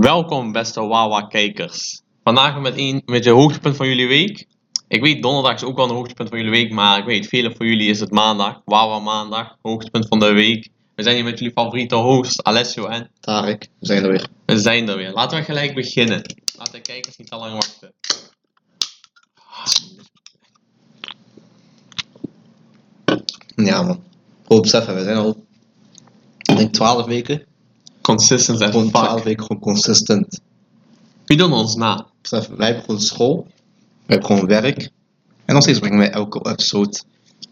Welkom beste Wawa-kijkers. Vandaag met een met je hoogtepunt van jullie week. Ik weet donderdag is ook wel een hoogtepunt van jullie week, maar ik weet velen van jullie is het maandag. Wawa maandag, hoogtepunt van de week. We zijn hier met jullie favoriete host Alessio en Tarek, we zijn er weer. we zijn er weer. Laten we gelijk beginnen. Laten de kijkers niet te lang wachten. Ja man. Gewoon beseffen, we zijn al, ik denk 12 weken. Consistent as Gewoon 12 fuck. weken gewoon consistent. Wie doen ons na? Besef, wij hebben gewoon school. We hebben gewoon werk. En nog steeds brengen wij elke episode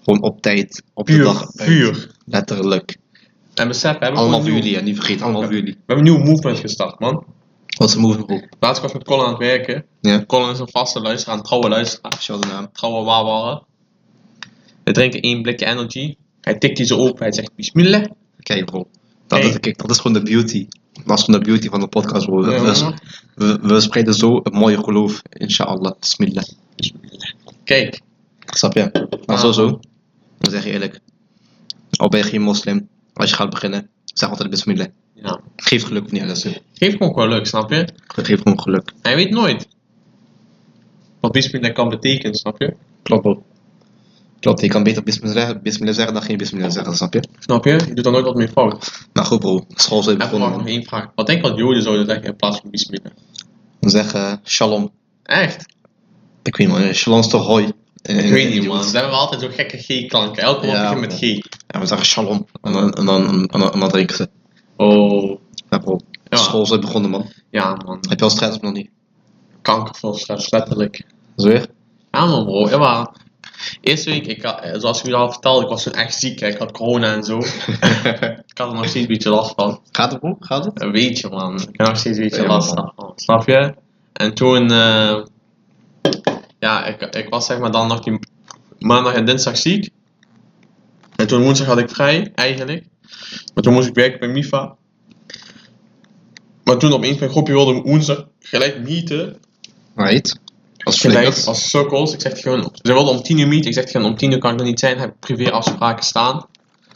gewoon op tijd, op de Puur, dag uit. vuur. Letterlijk. En besef, we hebben Allemaal jullie, en niet vergeet, allemaal jullie. We hebben een nieuwe movement gestart, man. Wat is een moving group? Laatst was ik met Colin aan het werken. Ja. Colin is een vaste luisteraar, een trouwe luisteraar. De naam. trouwe Wawa. We drinken één blikje energy. Hij tikt die zo open. Hij zegt bismillah. Kijk bro. Dat, is, kijk, dat is gewoon de beauty. Dat is gewoon de beauty van de podcast bro. We, we, we, we spreiden zo een mooie geloof. Inshallah. Bismillah. Kijk, Snap je? Maar Ah. zo zo. Dan zeg je eerlijk. Al ben je geen moslim. Als je gaat beginnen. Zeg altijd bismillah. ja. Geef geluk of niet alles. geef gewoon wel leuk, snap je? Geef gewoon geluk. Hij weet nooit wat bismillah kan betekenen, snap je? Klopt. Klopt, je kan beter bismillah, bismillah zeggen dan geen bismillah zeggen, snap je? Snap je? Je doet dan nooit wat meer fout. Maar goed bro, school zijn begonnen nog man. één vraag. Wat denk je wat Joden zouden zeggen in plaats van bismillah? Dan zeggen shalom. Echt? Ik weet niet man, shalom is toch hoi? Ik weet niet man. Ze hebben altijd zo gekke G-klanken. Elke woord begint met G. Ja, we zeggen shalom. En dan, en dan, en dan, en dan drinken ze. Oh. Ja bro. School zijn begonnen man. Ja man. Heb je al stress of nog niet? Kankervol stress, letterlijk. Zweer? Ja man bro, ja maar Eerste week, ik had, eh, zoals ik jullie al vertelde, ik was toen echt ziek. hè. Ik had corona en zo. ik had er nog steeds een beetje last van. Gaat het bro? Gaat het? Een beetje man. Ik heb nog steeds een beetje Ja, last man. van. Snap je? En toen, eh, ja, ik, ik was zeg maar dan nog die maandag en dinsdag ziek. En toen woensdag had ik vrij, eigenlijk. Maar toen moest ik werken bij MIFA. Maar toen opeens mijn groepje wilde woensdag gelijk meeten. Right. Als Gelijk als sukkels. Ik zeg hun, ze wilden om 10 uur meeten. Ik zeg hun, om 10 uur kan ik er niet zijn. Heb ik privé afspraken staan.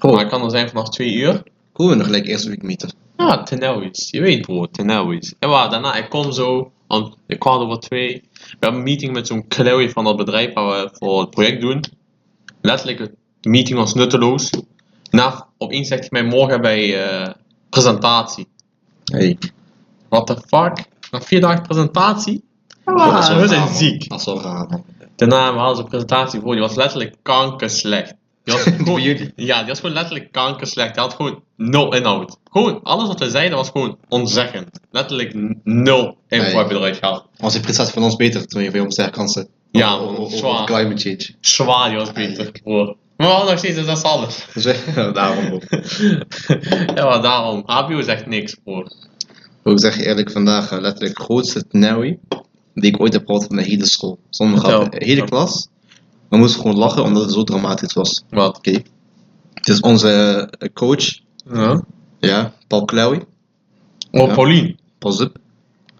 Maar Oh, ik kan er zijn vanaf 2 uur. hoe we nog gelijk eerste week meeten? Ja, tenauwis. Je weet bro, tenauwis. En waar, daarna, ik kom zo om de kwart over twee. We hebben een meeting met zo'n kleeuwje van dat bedrijf waar we voor het project doen. Letterlijk, de meeting was nutteloos. Na, opeens zegt hij mij morgen bij eh, presentatie. Hey. What the fuck? Na vier dagen presentatie? Dat is Ah, raar, zijn ziek. Dat is wel raar. Daarna hadden ze een presentatie voor, die was letterlijk kankerslecht. Die was gewoon, Voor jullie? ja, die was gewoon letterlijk kankerslecht. Die had gewoon nul inhoud. Gewoon, alles wat we zeiden was gewoon onzeggend. Letterlijk nul info Nee. heb je eruit gehaald. Was die prestatie van ons beter toen je veel sterke kansen? Ja, over zwaar. Climate change. Zwaar, die was beter. Bro. Maar we hadden nog steeds dat is alles. Dus daarom bro. ja, maar daarom. HBO zegt niks, bro. Ik zeg je eerlijk, vandaag eh, letterlijk grootste Tenawi die ik ooit heb gehad van de hele school. Zonder grap. De hele klas. We moesten gewoon lachen omdat het zo dramatisch was. Wat? Oké. Het is onze eh, coach, Ja. ja, Paul Klauwi. Oh, Ja. Pauline. Pas op.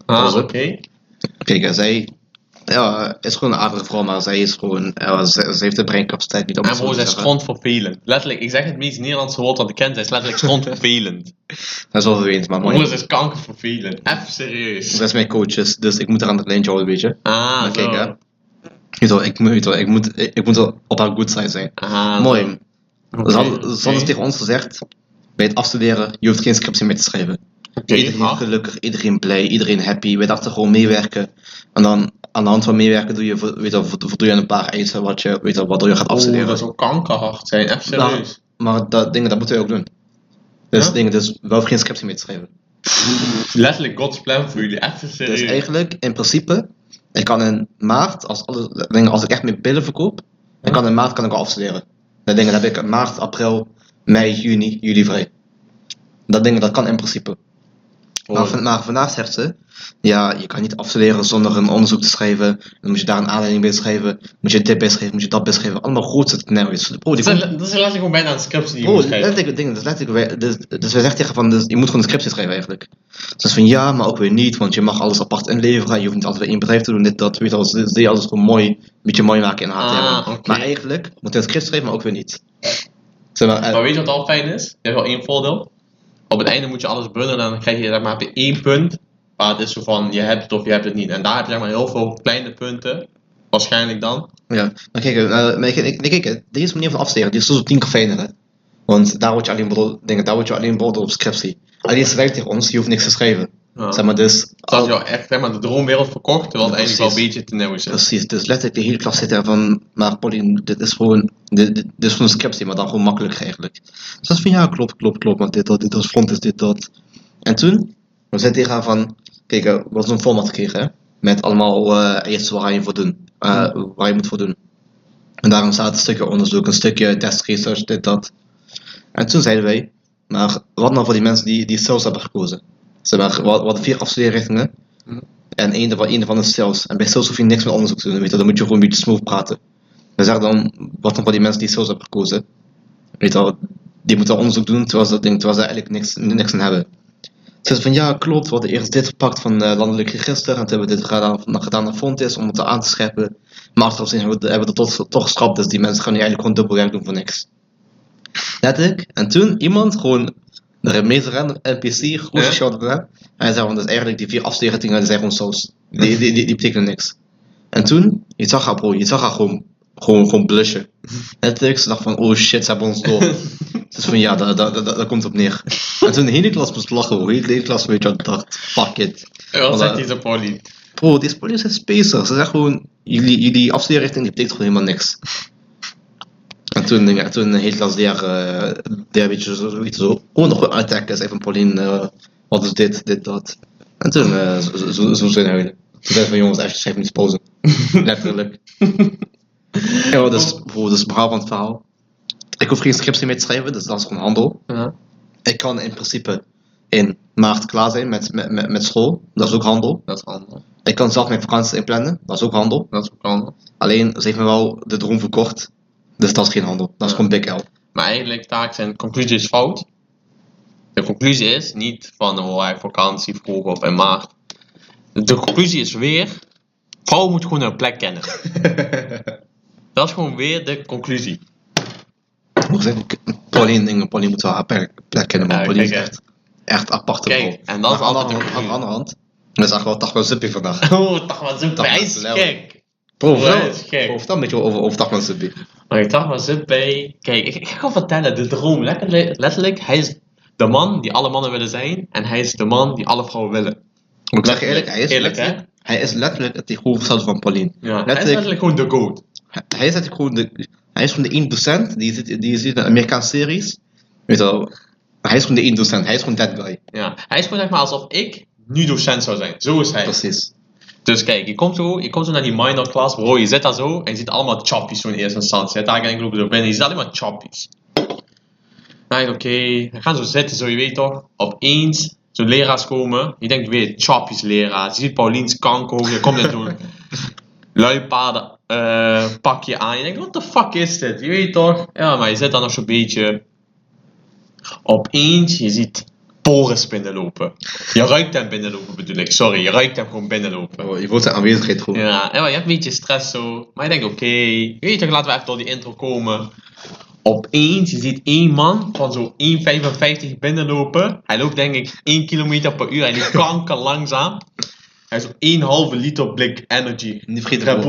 Ah, oké. op. Kijk, zij ja, is gewoon een aardige vrouw, maar zij is gewoon, ja, ze, ze heeft de breincapaciteit niet om En zij is grondvervelend. Letterlijk, ik zeg het meest Nederlandse woord dat ik ken, zij is letterlijk grondvervelend. Dat is wel vervelend, maar mooi. ze is kankervervelend. Even serieus. Dat is mijn coach, dus, dus ik moet haar aan het lijntje houden, weet je. Ah, Maar kijk, zo. hè. Weet je wel, ik, moet- weet wel, ik, moet, ik, moet wel op haar good side zijn. Ah, Mooi. Oké, Ze hadden, ze hadden oké. tegen ons gezegd, bij het afstuderen, je hoeft geen scriptie meer te schrijven. Oké, iedereen ah. gelukkig, iedereen blij, iedereen happy. Wij dachten gewoon meewerken. En dan aan de hand van meewerken doe je, weet voldoe je een paar eisen wat je, weet waardoor je gaat afstuderen. dat zou kankerhard zijn, even Nou, serieus. Maar dat, dingen, dat moeten we ook doen. Dus Ja? dingen, dus wel geen scriptie meer te schrijven. Letterlijk God's plan voor jullie, even serieus. Dus eigenlijk, in principe, ik kan in maart, als, alle, dingen, als ik echt mijn pillen verkoop, dan kan in maart kan ik al afstuderen. Dat dingen, heb ik in maart, april, mei, juni, juli vrij. Dat dingen, dat kan in principe. Maar, van, maar vandaag zegt ze, ja, je kan niet afstuderen zonder een onderzoek te schrijven. Dan moet je daar een aanleiding bij schrijven. Moet je dit bij schrijven, moet je dat bij schrijven. Allemaal grootste tenauwis. Bro, die Dat is, komt... dat is letterlijk gewoon bijna een scriptie die je moet schrijven. letterlijk dingen, dus letterlijk, wij- dus, dus wij zeggen tegen van, dus, je moet gewoon een scriptie schrijven eigenlijk. Dus van ja, maar ook weer niet, want je mag alles apart inleveren. Je hoeft niet altijd bij één bedrijf te doen, dit, dat, weet je wel. Dus die alles gewoon mooi, een beetje mooi maken in HTML. Ah, oké. Maar eigenlijk moet je een script schrijven, maar ook weer niet. Zeg maar, eh, Maar weet je wat al fijn is? Je hebt wel één voordeel. Op het einde moet je alles bundelen en dan krijg je zeg maar, één punt waar het is zo van, je hebt het of je hebt het niet. En daar heb je maar heel veel kleine punten, waarschijnlijk dan. Ja, maar kijk, eh, maar kijk, kijk, manier van afstuderen, die is soms op 10 keer fijner, hè. Want daar word je alleen dingen, daar word je alleen beoordeeld op scriptie. Alleen schrijft tegen ons, je hoeft niks te schrijven. Ja. Zeg maar, dus... Dat is jou echt zeg maar, de droomwereld verkocht, terwijl het Ja, eigenlijk wel een beetje te nauw is. Precies, dus letterlijk de hele klas zit er van, maar Pauline, dit is gewoon, dit, is gewoon een scriptie, maar dan gewoon makkelijk eigenlijk. Dus dat is van, ja, klopt, klopt, klopt, want dit, dat, dit, dat, front is dit, dat. En toen, we zijn tegen haar van, kijk, eh, we hadden zo'n format gekregen, hè, met allemaal eh eisen waar je voor doen, eh, waar je moet voor doen. En daarom staat een stukje onderzoek, een stukje test research, dit, dat. En toen zeiden wij, maar wat nou voor die mensen die, die sales hebben gekozen? Zeg maar, we hadden vier afstudeerrichtingen. En één daarvan, één daarvan is sales. En bij sales hoef je niks met onderzoek te doen, weet je, dan moet je gewoon een beetje smooth praten. We zeggen dan, wat dan voor die mensen die sales hebben gekozen? Weet je wel, die moeten onderzoek doen terwijl ze, terwijl ze eigenlijk niks, niks aan hebben. Ze zeggen van ja, klopt, we hadden eerst dit gepakt van eh, landelijk register en toen hebben we dit gedaan, gedaan naar Fontis om het aan te scheppen. Maar achteraf gezien hebben we, hebben we het toch, toch geschrapt, dus die mensen gaan nu eigenlijk gewoon dubbel werk doen voor niks. Letterlijk. En toen iemand gewoon de meest random NPC naar hem. En hij zei van, dus eigenlijk die vier die zijn gewoon saus. Die, die, die, die betekenen niks. En toen, je zag haar bro, je zag haar gewoon, gewoon, gewoon blushen. Ze dacht van, oh shit, ze hebben ons door. Dus van, ja, daar, daar, daar, daar komt op neer. En toen de hele klas moest lachen. De hele klas, weet je wat, dacht, fuck it. En wat zegt die zo Pauline? Bro, deze politie is spacer. Ze zeggen gewoon, jullie, jullie afstudeerrichting die betekent gewoon helemaal niks. En toen, ja, toen de hele klas daar, eh daar weet je zo, zoiets zo, gewoon nog uittekken. Zei van Pauline, eh, wat is dit, dit, dat. En toen, eh, zo, zo, zo, zijn huilen. Toen zei ze van, jongens, even schrijf niet pauze. Letterlijk. ja, dus, dus het verhaal van het verhaal. Ik hoef geen scriptie mee te schrijven, dus dat is gewoon handel. Ja. Ik kan in principe in maart klaar zijn met, met, met, met school. Dat is ook handel. Dat is handel. Ik kan zelf mijn vakanties inplannen, dat is ook handel. Dat is ook handel. Alleen, ze heeft me wel de droom verkocht. Dus dat is geen handel, dat is gewoon big L. Maar eigenlijk, taak zijn conclusie is fout. De conclusie is niet van oh, hij vakantie vroeg of in maart. De conclusie is weer, vrouw moet gewoon haar plek kennen. Dat is gewoon weer de conclusie. Hoe zeg ik? Pauline, Pauline moet wel haar plek kennen, maar Ja, Pauline is echt, echt aparte Kijk, en dat is Maar aan de altijd Aan de andere hand, we zagen wel Tachman Zippy vandaag. Oh, zo Toch hij is gek. Dat is gek. bro, vertel een beetje over, over Tachman Zippy. Maar ik dacht maar zit bij. Kijk, ik, ik ga gewoon vertellen, de droom. Letterlijk, hij is de man die alle mannen willen zijn. En hij is de man die alle vrouwen willen. Ik zeg je eerlijk, hij is, Eerlijk, hè? hij is letterlijk het tegenovergestelde van Pauline. Ja, hij is Letterlijk- gewoon de goat. Hij hij is gewoon de, hij is gewoon de 1% die je ziet, die je ziet in Amerikaanse series. Weet je wel, hij is gewoon de 1%, hij is gewoon that guy. Ja, hij is gewoon zeg maar alsof ik nu docent zou zijn. Zo is hij. Precies. Dus kijk, je komt zo, je komt zo naar die minor class, bro, je zit daar zo en je ziet allemaal choppies zo in eerste instantie. Daar geen groep zo binnen, je ziet alleen maar choppies. Nou, oké, we gaan zo zitten, zo je weet toch, opeens zo'n leraars komen, je denkt weer choppies leraar, je ziet Paulien's kanko, je komt in zo'n luipaarden eh, pakje aan, je denkt, what the fuck is dit, je weet toch? Ja, maar je zit dan nog zo'n beetje, opeens, je ziet Boris binnenlopen. Je ruikt hem binnenlopen bedoel ik, sorry, je ruikt hem gewoon binnenlopen. Oh, je voelt zijn aanwezigheid gewoon. Ja, maar je hebt een beetje stress zo. Maar je denkt, oké, weet je toch, laten we even door die intro komen. Opeens, je ziet één man van zo'n 1,55 binnenlopen. Hij loopt denk ik 1 km per uur. Hij loopt kanker langzaam. Hij is op 1,5 liter blik energy. Niet vergeten, Red.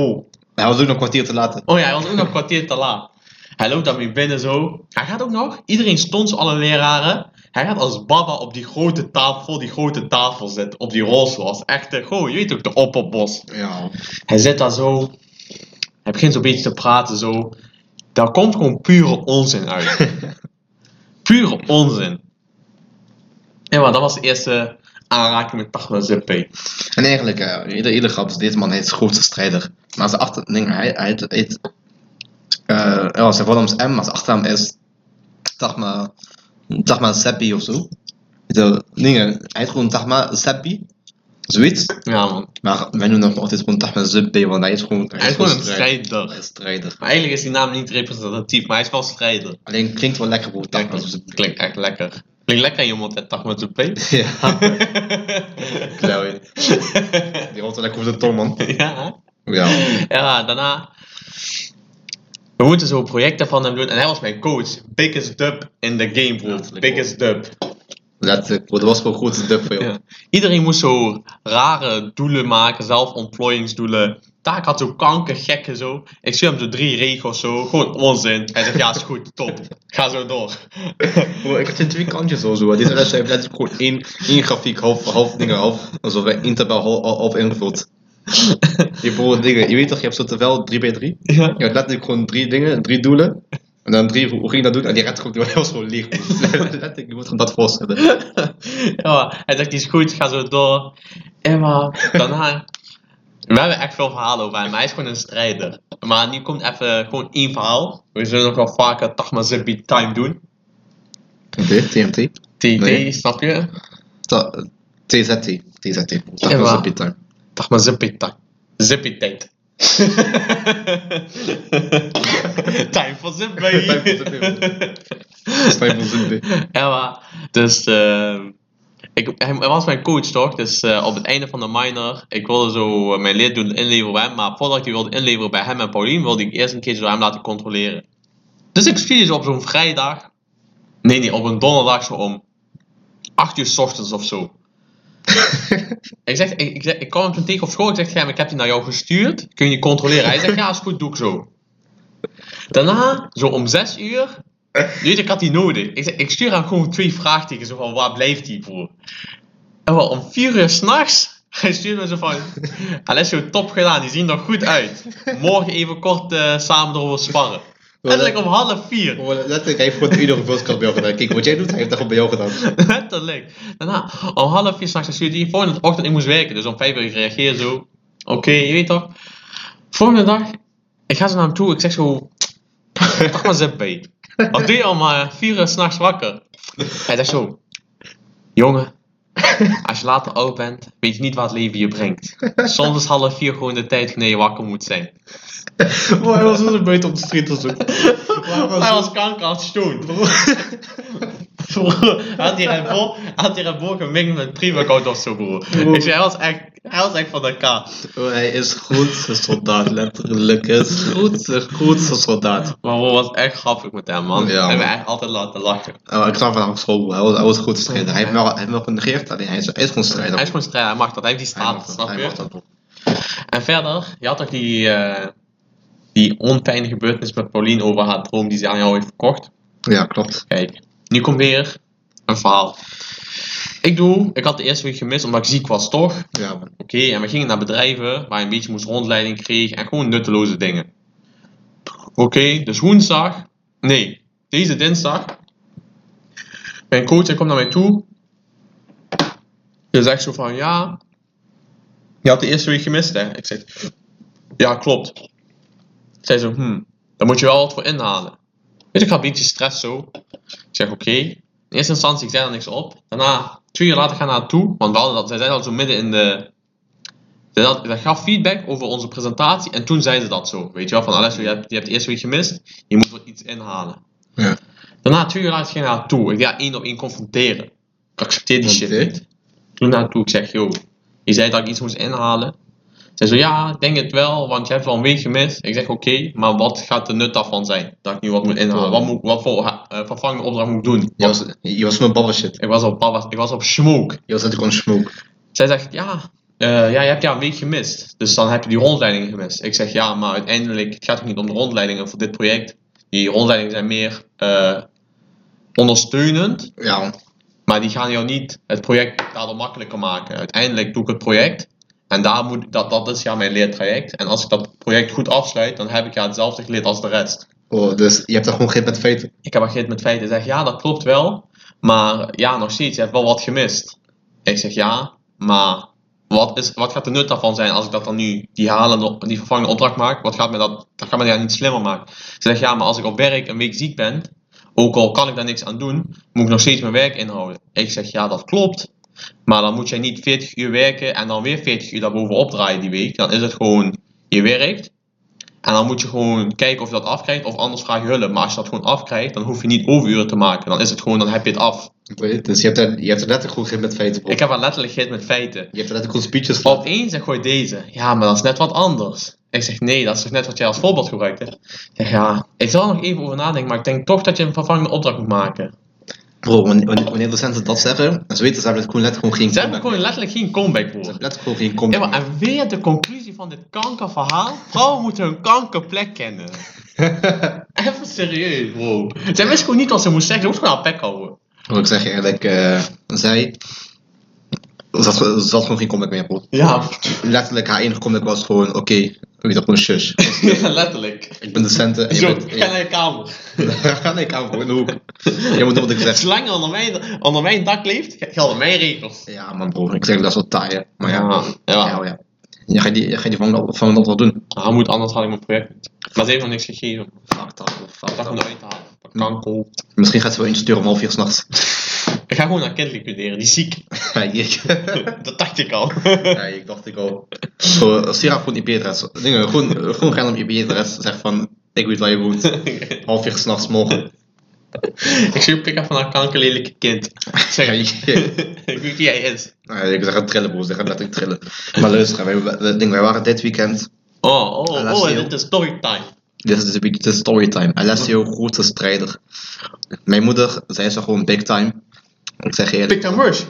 Hij was ook nog een kwartier te laat. Oh ja, hij was ook nog een kwartier te laat. Hij loopt daarmee binnen zo. Hij gaat ook nog, iedereen stond alle leraren. Hij gaat als baba op die grote tafel, die grote tafel zitten, op die rolstoel. Als echte, goh, je weet ook, de opperbos. Ja. Hij zit daar zo. Hij begint zo'n beetje te praten zo. Daar komt gewoon pure onzin uit. pure onzin. Ja, maar dat was de eerste aanraking met Tachma Zippé. En eigenlijk, uh, ieder, ieder grap is deze man is de grootste strijder. Maar zijn achter, nee, hij, hij, heet- eh, ja, zijn voornaam is M, maar zijn achternaam is Tachma, Tachma Seppi of zo. Nee, hij heet gewoon Tachma Seppi, zoiets. Ja man. Maar wij noemen hem altijd gewoon Tachma Zippé, want hij is gewoon, Hij is gewoon een Hij strijder. is strijder. Maar eigenlijk is die naam niet representatief, maar hij is wel strijder. Alleen klinkt wel lekker dat Zippé. klinkt echt lekker. Klinkt lekker in je mond, hè, Tachma Zippé. Ja, klauw, Die hoort wel lekker op de tong, man. ja. Ja. Ja, daarna. We moeten zo projecten van hem doen. En hij was mijn coach. Biggest dub in the game, bro. Ja. Biggest dub. Letterlijk, bro. Dat was gewoon goed dub voor jou. Ja. Iedereen moest zo rare doelen maken, zelfontplooiingsdoelen. Taak had zo kankergekke zo. Ik stuur hem zo drie regels zo, gewoon onzin. Hij zegt ja, is goed, top. Ga zo door. Bro, ik had in twee kantjes of zo. Deze les heeft letterlijk gewoon één, één grafiek, half, half dingen, half, alsof wij één tabel half, half ingevuld. Je bro, dingen, je weet toch, je hebt zo'n tabel 3 bij 3 Ja. Je hebt letterlijk gewoon drie dingen, drie doelen. En dan drie, hoe ging je dat doen? En die rest komt die was gewoon leeg. je moet gewoon dat voorstellen. ja, hij zegt die is goed, ga zo door. En maar daarna. We hebben echt veel verhalen over hem, hij is gewoon een strijder. Maar nu komt even gewoon één verhaal. We zullen nog wel vaker Tagma Zippy Time doen. Oké, TMT. TT, Nee. snap je? TZT. TZT. Dat Ja, was maar- Zippy Time. Zippy tijd. Time for Zippy. Time for Zippy. Ja, maar, dus, ehm ik, hij, hij was mijn coach toch? Dus eh, op het einde van de minor, ik wilde zo eh, mijn leerdoel inleveren bij hem, maar voordat ik die wilde inleveren bij hem en Paulien, wilde ik eerst een keertje door hem laten controleren. Dus ik stuurde ze op zo'n vrijdag, nee, nee, op een donderdag zo om 8 uur s ochtends of zo. Ik, zeg, ik, ik, zeg, ik kwam hem tegen op school, ik zeg, ik heb die naar jou gestuurd, kun je die controleren? Hij zegt, ja, is goed, doe ik zo. Daarna, zo om 6 uur, Weet ik had die nodig. Ik, zeg, ik stuur hem gewoon twee vraagtekens zo van waar blijft hij voor? En wel om vier uur s'nachts, hij stuurt me zo van, Alessio, top gedaan, die zien er goed uit. Morgen even kort eh, samen erover sparren. Letterlijk om half vier. Letterlijk, hij heeft gewoon een uur vulskast bij jou gedaan. Kijk, wat jij doet, hij heeft dat gewoon bij jou gedaan. Letterlijk. Daarna, om half vier s'nachts stuurde hij, volgende ochtend, ik moest werken, dus om vijf uur ik reageer zo. Oké, je weet toch. Volgende dag, ik ga zo naar hem toe, ik zeg zo, pak maar bij. Wat doe je al maar vier uur s'nachts wakker? Hij zegt zo, jongen, als je later oud bent, weet je niet wat het leven je brengt. Soms is half vier gewoon de tijd wanneer je wakker moet zijn. Hij was zo buiten op de street of zo. Hij was kanker aan het stoot. Hij had die Red Bull, hij had die Red Bull gemixt met pre-workout of zo, bro. Ik zei, hij was echt, hij was echt van de K. Bro, hij is grootste soldaat, letterlijk. Hij is grootste, grootste soldaat. Maar bro, was echt grappig met hem, man. Ja, man. echt altijd laten lachen. Uh, ik kwam vandaag op school, hij was, hij was een goed strijder. Hij heeft me wel, hij heeft wel genegeerd, alleen hij is, hij is gewoon strijder. Hij is gewoon strijder, hij mag dat, hij heeft die Hij mag status, snap hij je? mag dat. En verder, je had toch die, eh die onfijne gebeurtenis met Pauline over haar droom die ze aan jou heeft verkocht? Ja, klopt. Kijk, nu komt weer een verhaal. Ik doe, ik had de eerste week gemist omdat ik ziek was, toch? Ja. Oké, en we gingen naar bedrijven waar je een beetje moest rondleiding kreeg en gewoon nutteloze dingen. Oké, dus woensdag, nee, deze dinsdag. Mijn coach komt naar mij toe. Hij zegt zo van ja, je had de eerste week gemist hè. Ik zeg ja, klopt. Zij zo, hmm, daar moet je wel wat voor inhalen. Dus ik had een beetje stress zo. Ik zeg oké. Eerste instantie, ik zei er niks op. Daarna, twee uur later gaan we naar haar toe. Want we hadden dat, zij zijn al zo midden in de... Zij had, zij gaf feedback over onze presentatie. En toen zei ze dat zo. Weet je wel, van Alessio, je hebt, je hebt de eerste week gemist. Je moet wat iets inhalen. Ja. Daarna, twee uur later ging ik naar haar toe. Ik ga één op één confronteren. Ik accepteer die shit niet. Toen naar haar toe, ik zeg, yo, je zei dat ik iets moest inhalen. Zij zo, ja, ik denk het wel, want je hebt wel een week gemist. Ik zeg, oké, maar wat gaat de nut daarvan zijn? Dat ik nu wat moet inhalen. Wat, moet, wat voor eh, vervangende opdracht moet ik doen? Je was, je was mijn babbel shit. Ik was op, papa- ik was op smoke. Je was natuurlijk gewoon smoke. Zij zegt, ja, eh, ja, je hebt ja een week gemist. Dus dan heb je die rondleidingen gemist. Ik zeg, ja, maar uiteindelijk, het gaat ook niet om de rondleidingen voor dit project. Die rondleidingen zijn meer eh, ondersteunend. Ja. Maar die gaan jou niet het project daardoor makkelijker maken. Uiteindelijk doe ik het project. En daar moet, dat, dat is ja mijn leertraject. En als ik dat project goed afsluit, dan heb ik ja hetzelfde geleerd als de rest. Oh, dus je hebt er gewoon geen met feiten. Ik heb begrepen met feiten. Zeg ja, dat klopt wel. Maar ja, nog steeds, je hebt wel wat gemist. Ik zeg ja, maar wat, is, wat gaat de nut daarvan zijn als ik dat dan nu, die halende, die vervangende opdracht maak? Wat gaat me dat, dat gaat me dat niet slimmer maken? Ze zegt ja, maar als ik op werk een week ziek ben, ook al kan ik daar niks aan doen, moet ik nog steeds mijn werk inhouden. Ik zeg ja, dat klopt. Maar dan moet jij niet 40 uur werken en dan weer 40 uur daarbovenop draaien die week. Dan is het gewoon, je werkt. En dan moet je gewoon kijken of je dat afkrijgt of anders vraag je hulp. Maar als je dat gewoon afkrijgt, dan hoef je niet overuren te maken. Dan is het gewoon, dan heb je het af. Dus je hebt er, je hebt er letterlijk geen met feiten. bro. Ik heb er letterlijk gehit met feiten. Je hebt er letterlijk gewoon speeches voor. Opeens zeg gooi deze. Ja, maar dat is net wat anders. Ik zeg nee, dat is toch net wat jij als voorbeeld gebruikte. Ik zeg ja, ik zal er nog even over nadenken, maar ik denk toch dat je een vervangende opdracht moet maken. Bro, wanneer, docenten dat zeggen, dan weten ze hebben het gewoon letterlijk gewoon geen Ze hebben gewoon letterlijk geen comeback meer. Ze hebben letterlijk gewoon geen Ja, comeback maar en weer de conclusie van dit kankerverhaal. Vrouwen moeten hun kankerplek kennen. Even serieus, bro. Zij wist gewoon niet wat ze moest zeggen. Ze moest gewoon haar bek houden. Bro, ik zeg je eerlijk, eh, zij... Ze had gewoon geen comeback meer, bro. Ja, Letterlijk, haar enige comeback was gewoon, oké, weet je dat, gewoon shush. letterlijk. Ik ben docenten Zo, bent... ga naar je kamer. Ga naar je kamer, bro, in de hoek. Je moet doen wat ik zeg. Zolang je onder mijn, onder mijn dak leeft, gelden mijn regels. Ja, man, bro, ik zeg dat is wel taai, hè. Maar ja, ja. ja, ja. Je gaat die, je gaat die van, dat- van dat wel doen. Hij moet, anders had ik mijn project niet. Maar ze heeft nog niks gegeven. Fuck dat, fuck dat. gewoon uit te halen. Kanker. Misschien gaat ze wel insturen om half vier s'nachts. Ik ga gewoon naar kind liquideren, die is ziek. Ja, ik. Dat dacht ik al. Ja, ik dacht ik al. Zo, Sierra gewoon IP-adres. Dingen, gewoon, gewoon gaan op IP-adres. Zeg van, ik weet waar je woont. Half vier s'nachts morgen. ik zie pik even naar een kankerlelijke kind. Zeg ik. ik weet wie hij is. Nee, ik zeg trillen, bro. Zeg het letterlijk trillen. Maar luister, wij, ding, wij waren dit weekend. Oh, oh, oh, dit is storytime. Dit is beetje de storytime. Alessio, grote strijder. Mijn moeder, zij is gewoon big time. Ik zeg je eerlijk. Pik en Rush.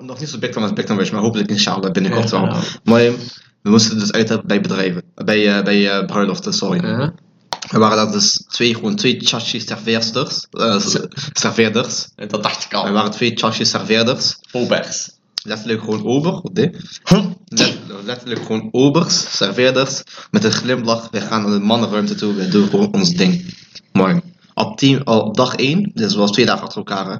nog, niet zo big time als big time Rush, maar hopelijk inshallah binnenkort wel. Maar eh, we moesten dus uit hebben bij bedrijven. Bij, eh, bij eh, bruiloften, sorry. Er waren dat dus twee, gewoon twee chachi serveersters. eh, s- serveerders. En Dat dacht ik Er al. waren twee chachi serveerders. Obers. Letterlijk gewoon ober. dit? Let- letterlijk gewoon obers, serveerders. Met een glimlach. We gaan naar de mannenruimte toe. We doen gewoon ons ding. Mooi. Op, team, op dag 1, dus was twee dagen achter elkaar. hè.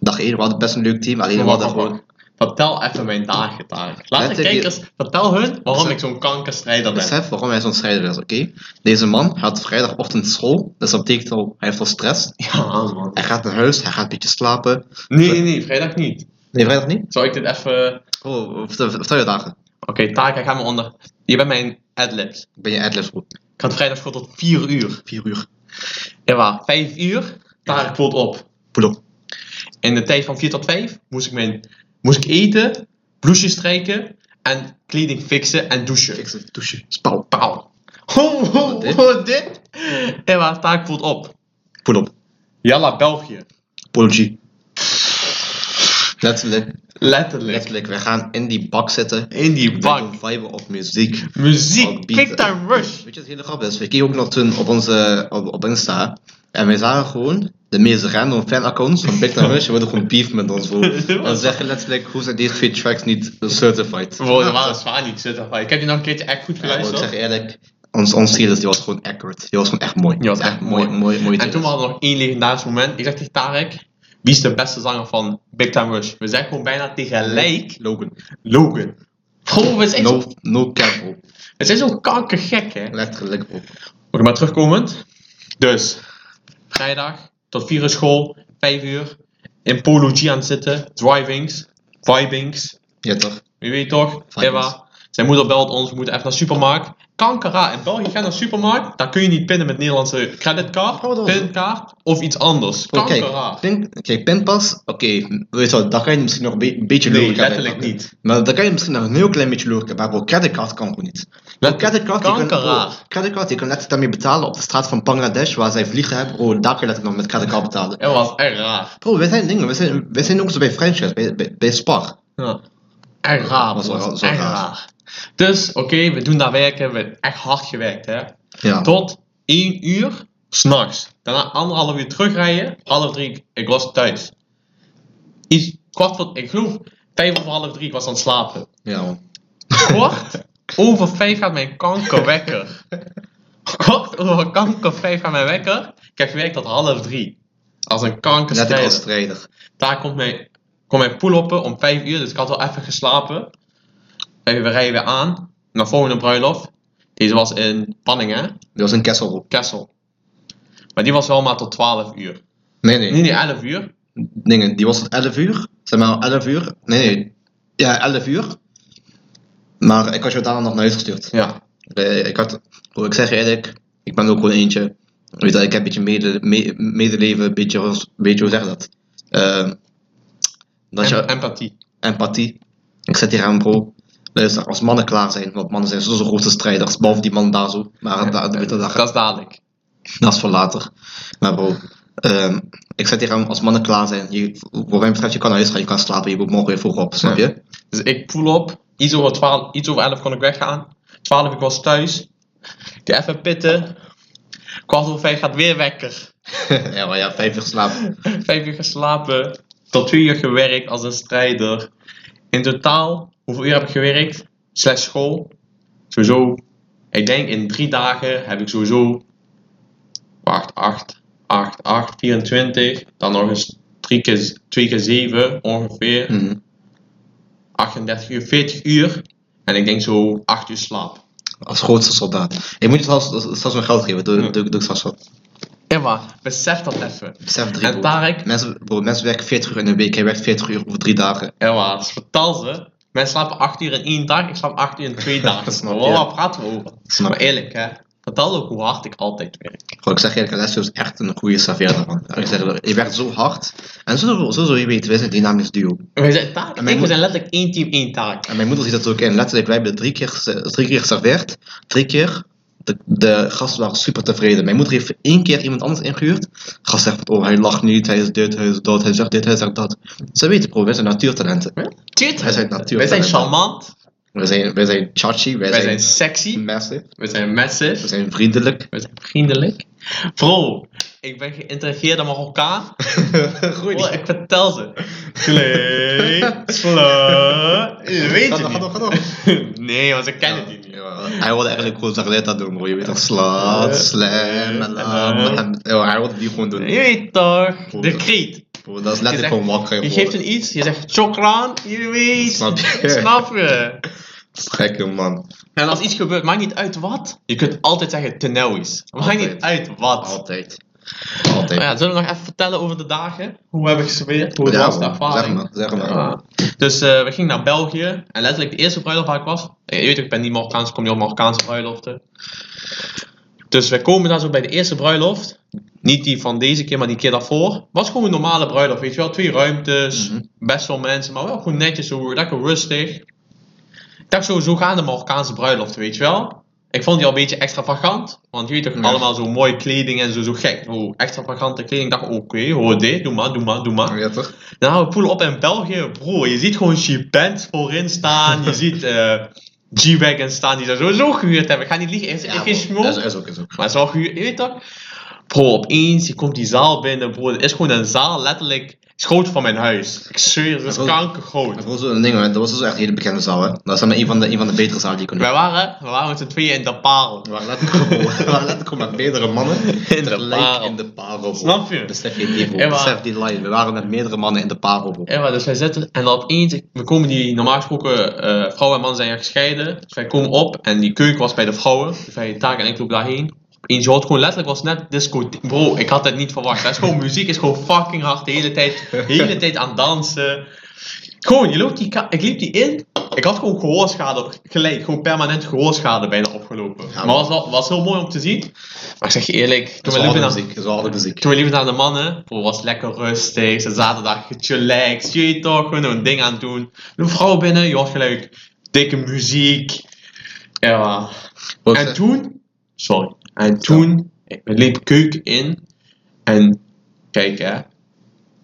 Dag 1, we hadden best een leuk team. Alleen we hadden gewoon. Vertel even mijn dagen daar. Laat de kijkers, vertel hun waarom Besef- ik zo'n kankerstrijder ben. Besef waarom hij zo'n strijder is, oké? Deze man had vrijdagochtend school. Dus dat betekent al, hij heeft al stress. Ja, man. Hij gaat naar huis, hij gaat een beetje slapen. Nee, nee, nee, vrijdag niet. Nee, vrijdag niet? Zou ik dit even... Oh, vertel, je dagen. Oké, taak, ik ga me onder... Je bent mijn adlibs. Ben je adlibs bro? Ik had vrijdag school tot 4 uur. 4 uur. Ja, waar? 5 uur, daar ik bijvoorbeeld op. Op. In de tijd van 4 tot 5 moest ik, mijn, moest ik eten, blouses strijken en kleding fixen en douchen. Fixen, douchen, spauw. Pauw. Ho, Wat dit? dit? En waar sta ik bijvoorbeeld op? Op. Jalla, België. Pologie. Letterlijk, Letterlijk. letterlijk, we gaan in die bak zitten. In die We bak. viben op muziek. Muziek. Op beat. Big time rush. Weet je wat hele grap is? We keken ook nog toen op onze, op, op Insta. En wij zagen gewoon de meest random fanaccounts van Big Time Rush. Die wilden gewoon beef met ons. En ze zeggen letterlijk, hoe zijn deze twee tracks niet certified? Wow, dat waren zwaar niet zitten. Ik heb je nog een keertje echt goed Ja, bro, ik geluisterd. zeg eerlijk, ons, ons trailers die was gewoon accurate. Die was gewoon echt mooi. Die was echt mooi. mooi, mooi En toen hadden we nog één legendarisch moment. Ik zeg tegen Tarek, wie is de beste zanger van Big Time Rush? We zeggen gewoon bijna tegelijk Logan. Logan. Bro, we zijn, No, zo, no cap, bro. we zijn zo kankergek, hè. Letterlijk, bro. Oké, maar terugkomend. Dus, vrijdag tot 4 uur school, 5 uur. In Polo G aan het zitten, drivings, vibings. Ja, toch? Wie weet toch? Eva. Zijn moeder belt ons, we moeten even naar de supermarkt. Kankera, in België ga je naar de supermarkt, daar kun je niet pinnen met Nederlandse creditcard, Oh, pinkaart of iets anders. Kankera. kijk, pin, kijk, pinpas, oké, weet je wat, daar kan je misschien nog een be- beetje Nee, lurken letterlijk niet. Maar daar kan je misschien nog een heel klein beetje lurken, maar bro, creditcard kan gewoon niet. Creditcard, je kan, creditcard, je kan letterlijk daarmee betalen op de straat van Bangladesh, waar zij vliegen hebben, bro, daar kun je letterlijk nog met creditcard betalen. Dat was echt raar. Bro, wij zijn dingen, wij zijn, wij zijn ook zo bij franchise, bij, bij, bij Spar. Ja. Echt raar, Was raar. Dus, oké, we doen daar werken, we hebben echt hard gewerkt, hè. Ja. Tot 1 uur s'nachts. Daarna anderhalf uur terugrijden, half drie, ik was thuis. Iets, kwart voor, ik geloof, vijf over half drie, ik was aan het slapen. Ja, man. Kwart over vijf gaat mijn kanker wekker. Kwart over kanker vijf gaat mijn wekker. Ik heb gewerkt tot half drie. Als een Letterlijk als kankerstrijder. strijder. Daar komt mijn, komt mijn pull-uppen om 5 uur, dus ik had wel even geslapen. En we rijden weer aan naar volgende bruiloft. Deze was in Panningen, Dat was een Kessel. Kessel. Maar die was wel maar tot 12 uur. Nee, nee. Nee, nee, 11 uur. Dingen, die was tot 11 uur. Zeg maar 11 uur. Nee, nee. Ja, 11 uur. Maar ik had je daarna nog naar huis gestuurd. Ja. Eh, ik had, bro, ik zeg eerlijk, ik ben ook gewoon eentje. Weet je, ik heb een beetje mede, me- medeleven, een beetje, hoe zeg je dat? Eh, dat je Em- empathie. empathie. Ik zit hier aan, bro. Luister, als mannen klaar zijn, want mannen zijn zo grote strijders, behalve die man daar zo. Maar je, dat, Dat is dadelijk. dat is voor later. Maar bro, Ehm, ik zei tegen hem, als mannen klaar zijn, je, voor mij betreft, je kan naar huis gaan, je kan slapen, je moet morgen weer vroeg op, snap je? Dus ik pull op, iets over, 12, iets over 11 kon ik weggaan. 12 ik was thuis. Ik even pitten. Kwart over vijf gaat weer wekker. ja, maar ja, vijf uur slapen. Vijf uur geslapen. Tot twee uur gewerkt als een strijder. In totaal, hoeveel uur heb ik gewerkt? Slash school. Sowieso, ik denk in drie dagen heb ik sowieso. Wacht, 8, 8, 8, 24. Dan nog eens 3 keer, 2 keer 7 ongeveer. Mhm. 38 uur, 40 uur. En ik denk zo 8 uur slaap. Als grootste soldaat. Ik moet je trouwens straks mijn geld geven, doe, doe ik straks wat. Emma, besef dat even. Besef drie En. Tarek, Mensen, bro, mensen werken 40 uur in een week, hij werkt 40 uur over drie dagen. Emma, vertel ze. Mensen slapen 8 uur in één dag, ik slaap 8 uur in twee dagen. Snap. Waar praten we over? Snap Maar eerlijk hè, vertel ook hoe hard ik altijd werk. Bro, ik zeg eerlijk, Alessio is echt een goede serveerder, man. Ik zeg, je werkt zo hard. En zo, zo je weten, wij zijn dynamisch duo. We zijn, Tarek En mijn ik, we zijn letterlijk één team, één taak. En mijn moeder ziet dat ook in. Letterlijk, wij hebben drie keer, drie keer geserveerd. Drie keer. De, de gasten waren super tevreden. Mijn moeder heeft één keer iemand anders ingehuurd. De gast zegt van, oh, hij lacht niet, hij is dit, hij is dat, hij zegt dit, hij zegt dat. Ze weten, bro, wij zijn natuurtalenten. Tuurlijk. Wij zijn Wij zijn charmant, Wij zijn, wij zijn chachi, wij, wij zijn, zijn sexy, massive, wij zijn we massive, zijn vriendelijk. wij zijn vriendelijk. Bro, ik ben geïntegreerde Marokkaan. Goeie. Bro, ik vertel ze. Klee, sla. Je weet Ga het door, ga door, ga door. niet. Nee, want ze kennen die niet. Ja, Hij wilde eigenlijk gewoon Zagreta doen, bro. Je weet toch, slaat, slam, alarm. Ja, hij wilde die gewoon doen. Je weet toch, de kreet. Dat is Je, letterlijk gewoon wakker. je geeft een iets, je zegt chokran, je weet. Snap je? Snap je? Gekke man. En als iets gebeurt, maakt niet uit wat. Je kunt altijd zeggen tenauwis. Maakt Altijd. niet uit wat. Altijd. Maar ja, zullen we nog even vertellen over de dagen? Hoe hebben we gesmeerd? Hoe het Ja, was, de ervaring? Zeg maar, zeg maar. Ja. Dus eh, we gingen naar België. En letterlijk de eerste bruiloft waar ik was. eh, Je weet ik ben niet Marokkaans, ik kom niet op Marokkaanse bruiloften. Dus wij komen daar zo bij de eerste bruiloft. Niet die van deze keer, maar die keer daarvoor. Was gewoon een normale bruiloft, weet je wel. Twee ruimtes, Mhm. best wel mensen, maar wel gewoon netjes, zo lekker rustig. Ik dacht zo, zo gaan de Marokkaanse bruiloften, weet je wel. Ik vond die al een beetje extravagant. Want je weet toch, Ja. allemaal zo mooie kleding en zo, zo gek. Zo extravagante kleding. Ik dacht, oké, hoor dit, doe maar, doe maar, doe maar. Ja, toch? Nou, we poelen op in België, bro. Je ziet gewoon G-Bands voorin staan. Je ziet eh G-Wagon staan die daar sowieso gehuurd hebben. Ik ga niet liegen, is, is geen. Is, is ook, is ook. Maar wel gehuurd, je weet toch? Bro, opeens, je komt die zaal binnen, bro. Het is gewoon een zaal, letterlijk. Het is groot van mijn huis. Ik zweer, het is kankergroot. Dat was zo'n ding, hoor. dat was dus echt een hele bekende zaal, hè. Dat is dan een van de, een van de betere zalen die ik kon Wij waren, we waren met z'n tweeën in de parel. We waren letterlijk gewoon, met meerdere mannen. de tegelijk parel. in de parel. Snap je? Besef je die, bro. Besef die line. We waren met meerdere mannen in de parel, bro. Ja, maar dus wij zitten en dan opeens, we komen die, normaal gesproken, eh vrouwen en mannen zijn gescheiden. Dus wij komen op en die keuken was bij de vrouwen. Dus wij taken en ik loop daarheen. Opeens, je hoort gewoon letterlijk, was net disco. Bro, ik had het niet verwacht. Dat is gewoon muziek, is gewoon fucking hard de hele tijd. De hele tijd aan dansen. Gewoon, je loopt die ik liep die in. Ik had gewoon gehoorschade, gelijk, gewoon permanent gehoorschade bijna opgelopen. Ja, maar was, wel, was heel mooi om te zien. Maar ik zeg je eerlijk, toen we liepen naar, muziek. Toen we liepen naar de mannen, bro, was lekker rustig. Ze zaten daar chillaxed, je toch, gewoon een ding aan het doen. De vrouw binnen, je hoort gelijk dikke muziek. Ja. En toen, sorry, en toen, ik liep keuken in. En kijk hè,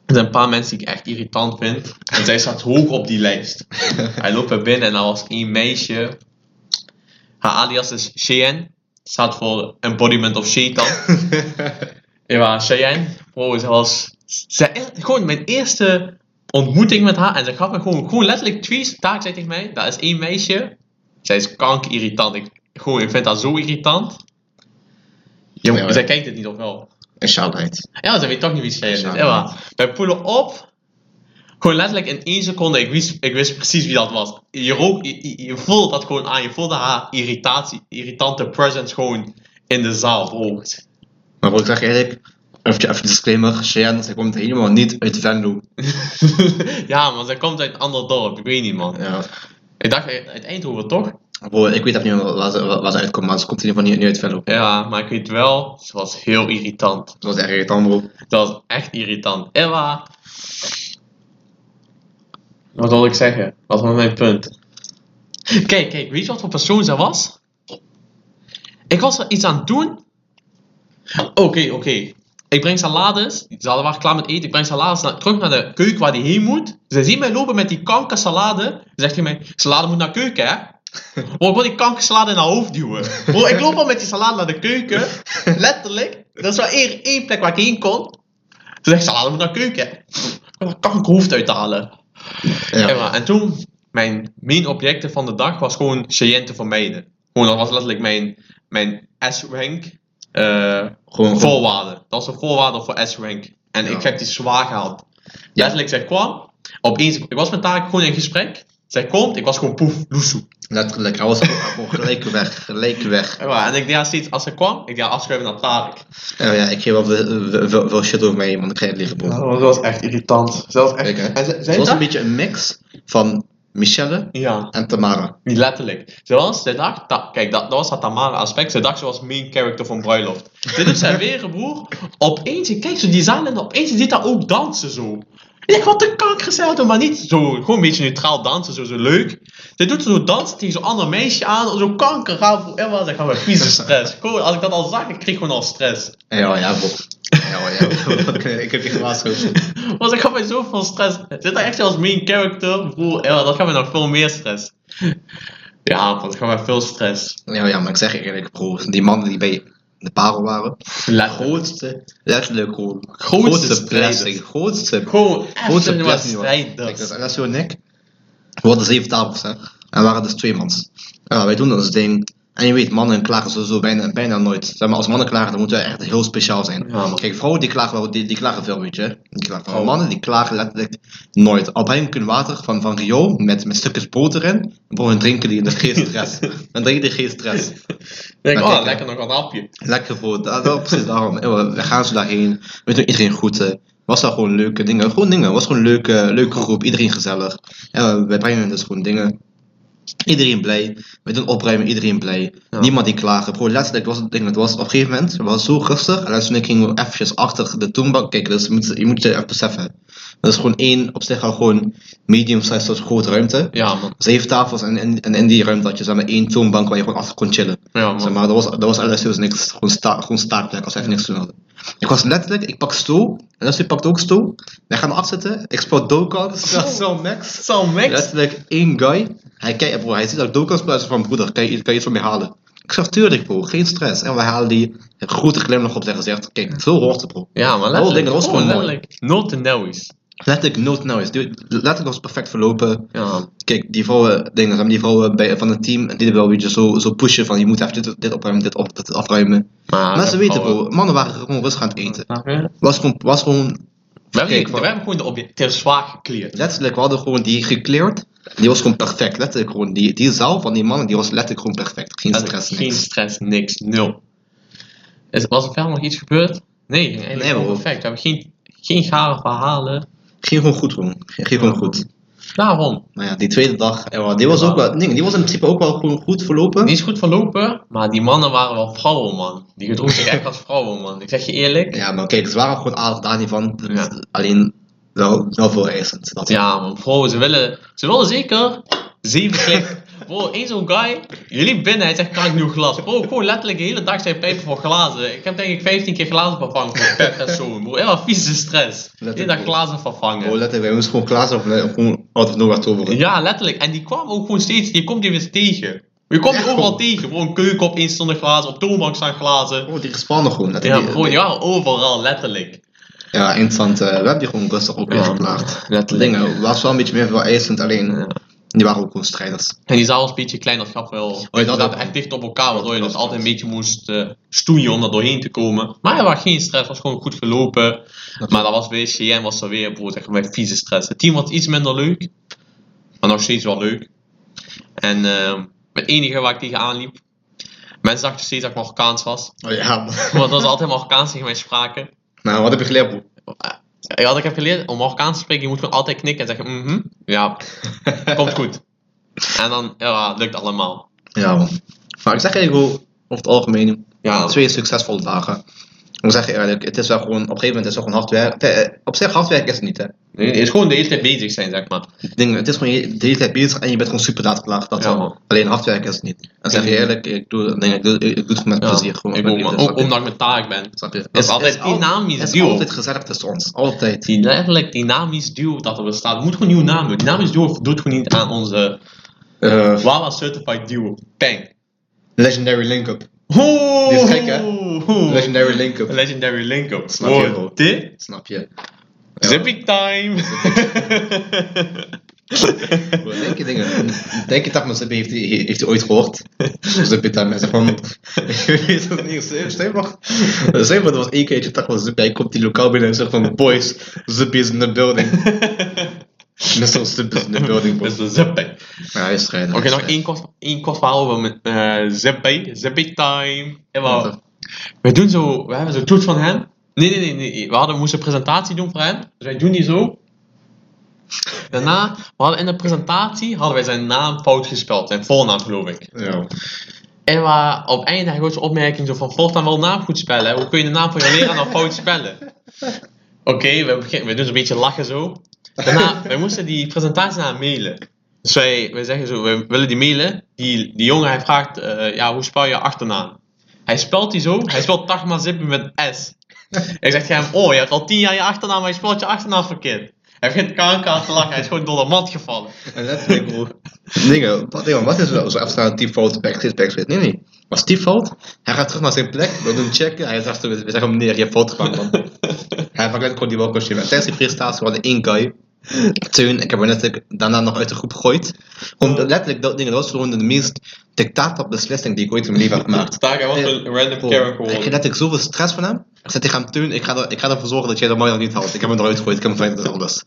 er zijn een paar mensen die ik echt irritant vind. En zij staat hoog op die lijst. Hij loopt er binnen en er was één meisje. Haar alias is Cheyenne. Staat voor Embodiment of Shaitan. Ja, Cheyenne. Bro, ze was... Ze, gewoon mijn eerste ontmoeting met haar. En ze gaf me gewoon, gewoon letterlijk twee taak zei tegen mij. Dat is één meisje. Zij is kanker irritant. Ik, gewoon, ik vind haar zo irritant. Ja, maar- zij kijkt het niet of wel. Een shout-out. Ja, ze weet toch niet wie Cheyenne is. Ja, maar wij poelen op. Gewoon letterlijk in één seconde, ik wist, ik wist precies wie dat was. Je, rook, je, je, je voelt dat gewoon aan. Je voelde haar irritatie, irritante presence gewoon in de zaal. Bro. Maar bro, ik zeg eerlijk, even, even disclaimer, Cheyenne, zij komt helemaal niet uit Venlo. ja, man, zij komt uit een ander dorp. Ik weet niet, man. Ja. Ik dacht uit Eindhoven, toch? Ik weet even niet waar ze, waar ze uitkomt, maar ze komt in ieder geval niet, niet uit Venlo. Ja, maar ik weet wel, ze was heel irritant. Dat was echt irritant, bro. Dat was echt irritant. Emma. Wat wil ik zeggen? Wat was mijn punt? Kijk, kijk, weet je wat voor persoon ze was? Ik was er iets aan het doen. Oké, oké. ik breng salades. Ze hadden waren klaar met eten. Ik breng salades naar, terug naar de keuken waar die heen moet. Ze zien mij lopen met die kankersalade. Dan zegt hij mij, salade moet naar keuken, hè? Bro, ik wil die kankersalade in haar hoofd duwen. Bro, ik loop al met die salade naar de keuken. Letterlijk. Dat is wel één, één plek waar ik heen kon. Ze zegt, salade moet naar keuken, hè? Ik wil dat kankerhoofd uithalen. Ja. Maar, en toen, mijn main objecten van de dag was gewoon Cheyenne te vermijden. Gewoon, dat was letterlijk mijn, mijn S-rank eh, gewoon voorwaarde. Dat was een voorwaarde voor S-rank. En Ja. ik heb die zwaar gehaald. Letterlijk, zij kwam, opeens, ik was met haar gewoon in gesprek. Zij komt, ik was gewoon poef, loesoe. Letterlijk. Hij was gewoon gelijk weg. Gelijk weg. Ja, En ik deed haar steeds, als ze kwam, ik deed haar afschuiven naar Tarek. Ja, ja, ik geef wel veel, veel, veel shit over mij, want ik krijg het liggen, dat was echt irritant. Zelfs Kijk. En ze- Het was een dacht- beetje een mix van Michelle Ja. en Tamara. Niet letterlijk. Zoals, zij dacht, dat, kijk, dat, dat was dat Tamara aspect. Zij dacht, ze was main character van Bruiloft. Dit doet zij weer, broer. Opeens, ik kijk zo die zaal en opeens ziet haar ook dansen zo. Ik wat de kanker zei dat, maar niet zo, gewoon een beetje neutraal dansen, zo, zo leuk. Zij doet zo dansen tegen zo'n ander meisje aan, zo kanker, gaan voor Emma, zeg maar, vieze stress. Gewoon, als ik dat al zag, ik kreeg gewoon al stress. Ja, ja, bro. Ja, ja, bro. ik heb je gewaarschuwd. Want ik had mij zoveel stress. Zit daar echt als main character, broer, ja, dat gaat mij nog veel meer stress. Ja, dat gaat mij veel stress. Ja, ja, maar ik zeg eerlijk, bro. Die mannen die bij de parel waren. Letterlijk. Grootste, letterlijk gewoon. Grootste. Grootste Gewoon Grootste. Kijk, strijders. dat is Alessio en ik. We hadden zeven tafels, hè. En we waren dus twee mans. Ja, wij doen ons ding. En je weet, mannen klagen sowieso bijna, bijna nooit. Zeg maar, als mannen klagen, dan moeten we echt heel speciaal zijn. Ja. Kijk, vrouwen die klagen wel, die, die klagen veel, weet je. Die klagen. Oh. Mannen die klagen letterlijk nooit. Al ik hun water van, van Rio met, met stukjes boter in. Bro, dan drinken die in de stress. dan drinken die geen stress. denk, oh, kijk, lekker nog een hapje. Lekker bro, dat, dat, precies daarom. We gaan zo daarheen, we doen iedereen groeten. Was wel gewoon leuke dingen, gewoon dingen. was gewoon een leuke, leuke groep, iedereen gezellig. Wij brengen dus gewoon dingen. Iedereen blij. We doen opruimen, iedereen blij. Ja. Niemand die klagen. Bro, letterlijk was het ding, het was op een gegeven moment, het was zo rustig. En toen gingen we eventjes achter de toonbank kijken. Dus je moet, je moet je even beseffen. Dat is gewoon één, op zich al gewoon medium size tot grote ruimte. Ja, man. Zeven tafels en, en, en in die ruimte had je zeg maar één toonbank waar je gewoon achter kon chillen. Ja, man. Zeg maar, dat was, dat was LSU's niks. Gewoon, sta, gewoon staartplek als we even niks te doen hadden. Ik was letterlijk, ik pak stoel. En LSU pakt ook stoel. Wij gaan zitten. Ik speel Dokkan. Zo max. Zo, Max. Letterlijk één guy. Hij kijkt, bro, hij ziet dat ik Dokkan speel. Van, broeder, kan je, kan je iets van mij halen? Ik zeg, tuurlijk bro, geen stress. En we halen die grote glimlach op zijn gezicht. Kijk, veel hoort het bro. Ja, maar Oh, letterlijk. dat was gewoon mooi. letterlijk. Not no is. Letterlijk no noise. Die- Letterlijk was het perfect verlopen. Ja. Kijk, die vrouwen, dingen, die vrouwen bij, van het team, die wel zo, zo pushen van je moet even dit, dit opruimen, dit, op, dit afruimen. Maar, maar ze weten bro, mannen waren gewoon rustig aan het eten. Was gewoon, was gewoon We hebben, Kijk, we hebben gewoon de objecten zwaar gecleared. letterlijk, we hadden gewoon die gecleared. Die was gewoon perfect, letterlijk gewoon. Die, die zaal van die mannen, die was letterlijk gewoon perfect. Geen stress, Geen niks. stress, niks, nul. Is, was er verder nog iets gebeurd? Nee, Nee, bro. perfect. We hebben geen, geen gare verhalen. Ging gewoon goed gewoon. Ging ging gewoon goed. Daarom. Maar ja, die tweede dag, eh, die was ook wel, nee, die was in principe ook wel gewoon goed verlopen. Die is goed verlopen, maar die mannen waren wel vrouwen, man. Die gedroegen zich echt als vrouwen, man. Ik zeg je eerlijk. Ja, maar kijk, ze waren gewoon aardig daar niet van. Ja. Alleen wel, wel veel eisend. Ja, man. Vrouwen, ze willen, ze willen zeker zeven. Bro, één zo'n guy, jullie binnen, hij zegt, kan ik nieuw glas? Bro, gewoon letterlijk de hele dag zijn pijpen voor glazen. Ik heb denk ik 15 keer glazen vervangen voor pep en zo. Bro, helemaal vieze stress. De hele dag glazen vervangen. Oh, letterlijk, wij moesten gewoon zijn of gewoon out of nowhere toveren. Ja, letterlijk. En die kwam ook gewoon steeds, je komt die weer tegen. Je komt die overal tegen. Een keuken op stonden glazen, op toonbank staan glazen. Oh, die gespannen gewoon. Ja, die waren overal, letterlijk. Ja, interessant. eh, we hebben die gewoon rustig ook Ja, ingeklaagd. letterlijk. Dingen, was wel een beetje meer veel eisend, alleen Ja. Die waren ook gewoon strijders. En die zaal was een beetje klein, dat gaf wel. Oh, dat echt dicht op elkaar, waardoor je Dat dus altijd een beetje moest eh, stoeien om er doorheen te komen. Maar er was geen stress, was gewoon goed gelopen. maar dat was weer, CN was er weer, bro, echt met vieze stress. Het team was iets minder leuk, maar nog steeds wel leuk. En ehm, het enige waar ik tegenaan liep, mensen dachten steeds dat ik Marokkaans was. Oh ja, Want dat was altijd Marokkaans tegen mij spraken. nou, wat heb je geleerd, bro? Ja, wat ik heb geleerd, om Marokkaans te spreken, je moet gewoon altijd knikken en zeggen, mhm, ja, komt goed. En dan, ja, lukt allemaal. Ja, man. Maar ik zeg eigenlijk wel, over het algemeen, Ja, twee succesvolle dagen. Moet zeggen eerlijk, het is wel gewoon, op een gegeven moment is het gewoon hard werk. Het, eh, Op zich hard werk is het niet, hè. Nee, het is gewoon de hele tijd bezig zijn, zeg maar. Het ding, het is gewoon de hele tijd bezig en je bent gewoon super laat klaar. Dat Ja, wel. man. Alleen hard werken is het niet. En zeg je eerlijk, ik doe, nee, ik doe, ik doe het met plezier. Gewoon ik ook, Ook je? omdat ik met taak ben. Snap je? Het is altijd al- dynamisch Het is duo. altijd gezellig tussen ons. Altijd. Die letterlijk dynamisch duo dat er bestaat. Het moet gewoon een nieuwe naam doen. Dynamisch duo doet gewoon niet aan onze Eh, Wawa Certified Duo. Bang. legendary link-up. Oeh. Dit is gek, hè? Legendary link-up. Legendary link-up. Snap je, Wow, bro. Dit? Snap je? Ja. Zippy time. Denk je dingen? Denk je dat mijn Zippy heeft, hij- heeft hij ooit gehoord? Zippy time. Hij zegt van... Ik weet het niet. Je nog... Stel je voor, er was één keertje dat was Zippy. Hij komt die lokaal binnen en zegt van... Boys, Zippy is in the building. Mr. Zippy is in the building. Dat is de Zippy. Ja, hij is. Oké, nog één kort, één kort verhaal over met, eh, Zippy. Zippy time. We doen zo, we hebben zo'n toets van hem. Nee, nee, nee, nee. We hadden, we moesten een presentatie doen voor hem. Dus wij doen die zo. Daarna, we hadden in de presentatie, hadden wij zijn naam fout gespeld. Zijn voornaam geloof ik. Ja. En we, op einde had ik zo'n opmerking zo van, voortaan wel naam goed spellen. Hoe kun je de naam van je leraar nou fout spellen? Oké, we, beginnen- we doen zo'n beetje lachen zo. Daarna, wij moesten die presentatie naar hem mailen. Dus wij, wij zeggen zo, we willen die mailen. Die, die jongen, hij vraagt, eh, ja, hoe spel je achternaam? Hij spelt die zo, hij spelt Tagma Zippy met S. Ik zeg tegen hem, oh, je hebt al tien jaar je achternaam, maar je spelt je achternaam verkeerd. Hij begint kanker te lachen, hij is gewoon door de mat gevallen. En letterlijk, bro. Dingen, wat, dingen, wat is er zo even een typfout backstage backstage? Nee, nee. Was typfout? Hij gaat terug naar zijn plek, we doen checken. Hij zegt, we zeggen hem meneer, je hebt fout gemaakt, man. hij letterlijk gewoon die walkostuum. En tijdens die presentatie we hadden één guy. Teun, ik heb hem letterlijk daarna nog uit de groep gegooid. Gewoon letterlijk, dat, dingen, dat was gewoon de meest dictator beslissing die ik ooit in mijn leven heb gemaakt. Daar, hij was een random Karen Ik geworden. kreeg letterlijk zoveel stress van hem. Ik zei tegen hem, Teun, ik ga, er, ik ga ervoor zorgen dat jij dat nog niet houdt. Ik heb hem eruit gegooid, ik heb hem en alles.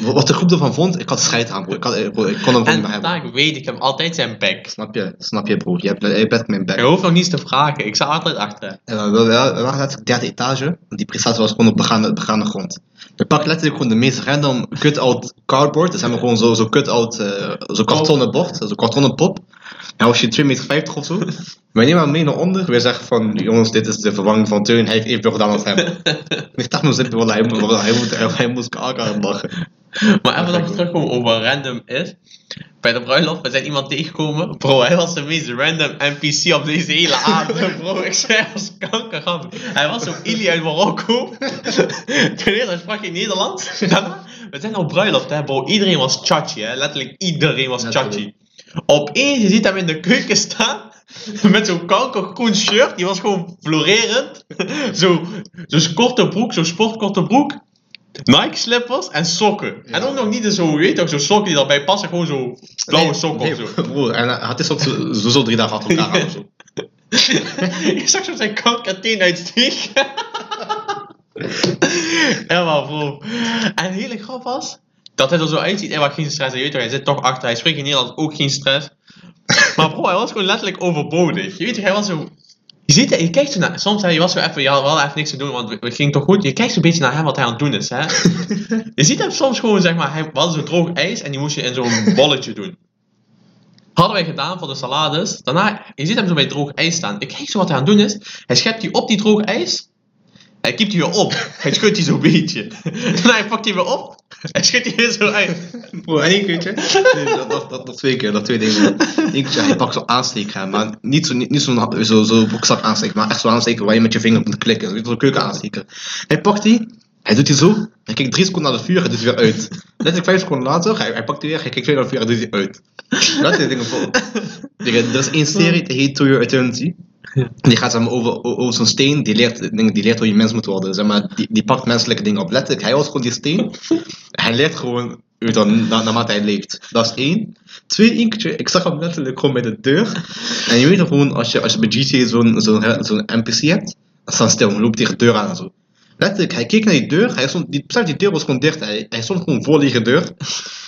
Wat de groep ervan vond, ik had scheid aan, bro. Ik, had, bro, ik kon hem gewoon En niet meer hebben. daar weet ik hem altijd zijn bek. Snap je, snap je, bro. Je, hebt, je bent mijn Je back. hoeft nog niets te vragen, ik sta altijd achter hem. En dan we we waren letterlijk derde etage. want Die prestatie was gewoon op begaande, begaande grond. We pakken letterlijk gewoon de meest random cut-out cardboard. Dus hebben we gewoon zo, zo cut-out, eh zo kartonnen bord, zo kartonnen pop. En was je 2,50 meter of zo. Wij nemen hem mee naar onder. We zeggen van, jongens, dit is de vervanging van Teun. Hij heeft evenveel gedaan als hem. ik dacht me zitten, hij, moet- hij, moet, hij, hij moest kaken lachen. Maar even nog terugkomen over random is. Bij de bruiloft, we zijn iemand tegengekomen. Bro, hij was de meest random NPC op deze hele aarde. Bro, ik zei hij was kankergrappig. Hij was zo'n Ili uit Marokko. Ten eerste sprak hij Nederlands. We zijn op bruiloft, hè, bro. Iedereen was chachi, hè. Letterlijk iedereen was chachi. Opeens, je ziet hem in de keuken staan. Met zo'n kankergroen shirt. Die was gewoon florerend. Zo- Zo'n korte broek, zo'n sportkorte broek. Nike slippers en sokken. Ja. En ook nog niet zo, je weet ook, zo'n sokken die daarbij passen, gewoon zo blauwe sokken nee, of zo. Bro, en had dit ook zo, zo, zo drie dagen achter elkaar aan of zo. je zag zo zijn kankerteen uitsteken. ja, maar bro. En de hele grap was, dat hij er zo uitziet, hij was geen stress. Je weet toch, hij zit toch achter, hij spreekt in Nederland ook geen stress. Maar bro, hij was gewoon letterlijk overbodig. Je weet toch, hij was zo... Je ziet je kijkt zo naar... Soms, hè, je was zo even... Je had wel even niks te doen, want het ging toch goed. Je kijkt zo'n beetje naar hem, wat hij aan het doen is, hè. je ziet hem soms gewoon, zeg maar... Hij, hadden zo droog ijs en die moest je in zo'n bolletje doen. Hadden wij gedaan voor de salades. Daarna, je ziet hem zo bij droog ijs staan. Ik kijk zo wat hij aan het doen is. Hij schept die op die droog ijs. Hij kipt die weer op. Hij schudt die zo'n beetje. Hij pakt die weer op. Hij schudt die weer zo uit. Bro, één keertje. Nee, dat, dat, twee keer, dat twee dingen. Eén keertje, hij pakt zo'n aansteker, maar niet zo'n niet, zo'n zo, zo broekzak aansteker, maar echt zo'n aansteker waar je met je vinger moet klikken. Zo'n keuken aansteker. Hij pakt die, hij doet die zo, hij kijkt drie seconden naar de vuur, hij doet die weer uit. Letterlijk vijf seconden later, hij, hij pakt die weer, hij kijkt weer naar de vuur, hij doet die uit. Dat is dingen voor. Er is één serie, die heet To Your Eternity. Die gaat zeg over, over zo'n steen, die leert, die leert hoe je mens moet worden. Zeg maar, die, die pakt menselijke dingen op. Letterlijk, hij was gewoon die steen. Hij leert gewoon u dan, na, naarmate hij leeft. Dat is één. Twee, ik zag hem letterlijk gewoon bij de deur. En je weet gewoon, als je, als je bij GTA zo'n zo'n zo'n NPC hebt, dan staan stil, loopt tegen de deur aan en zo. Letterlijk, hij keek naar die deur, hij stond, die, die deur was gewoon dicht, hij, hij stond gewoon voor die deur.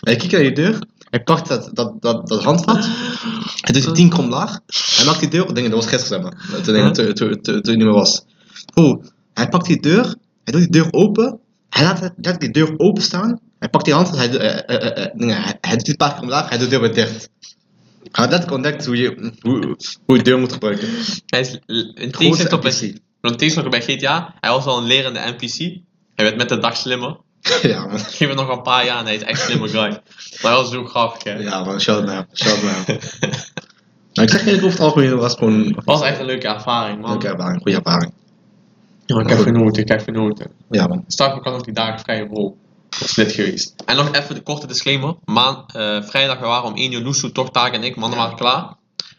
Hij keek naar die deur, hij pakt dat, dat, dat, dat handvat, hij doet die tien keer omlaag, hij maakt die deur, dingen, dat was gisteren, zeg maar, toen, Huh? toen, toen, toen, toen hij niet meer was. Oh, hij pakt die deur, hij doet die deur open, hij laat, het- laat die deur openstaan, hij pakt die handvat, hij, doet- eh, eh, eh, eh, dingen, hij, hij doet die een paar keer omlaag, hij doet de deur weer dicht. Hij had letterlijk ontdekt hoe je, hoe, hoe je deur moet gebruiken. Hij is tegenstelling tot bij, NPC. Want het eerste nog bij GTA, hij was al een lerende NPC. Hij werd met de dag slimmer. ja, man. Geef het nog een paar jaar en hij is echt een slimme guy. Maar dat was zo grappig, hè. Ja, man. Shout naar hem. Shout naar hem. Nou, ik zeg eerlijk, over het algemeen was het gewoon... Het was echt een leuke ervaring, man. Leuke ervaring, goede ervaring. Ja, ik heb genoten, ik heb genoten. Ja, man. Straks ook nog die dagen vrije bro. Dat is lid geweest. En nog even de korte disclaimer. Maan, eh, vrijdag, we waren om 1 uur Loesoe, toch Taak en ik, mannen waren klaar.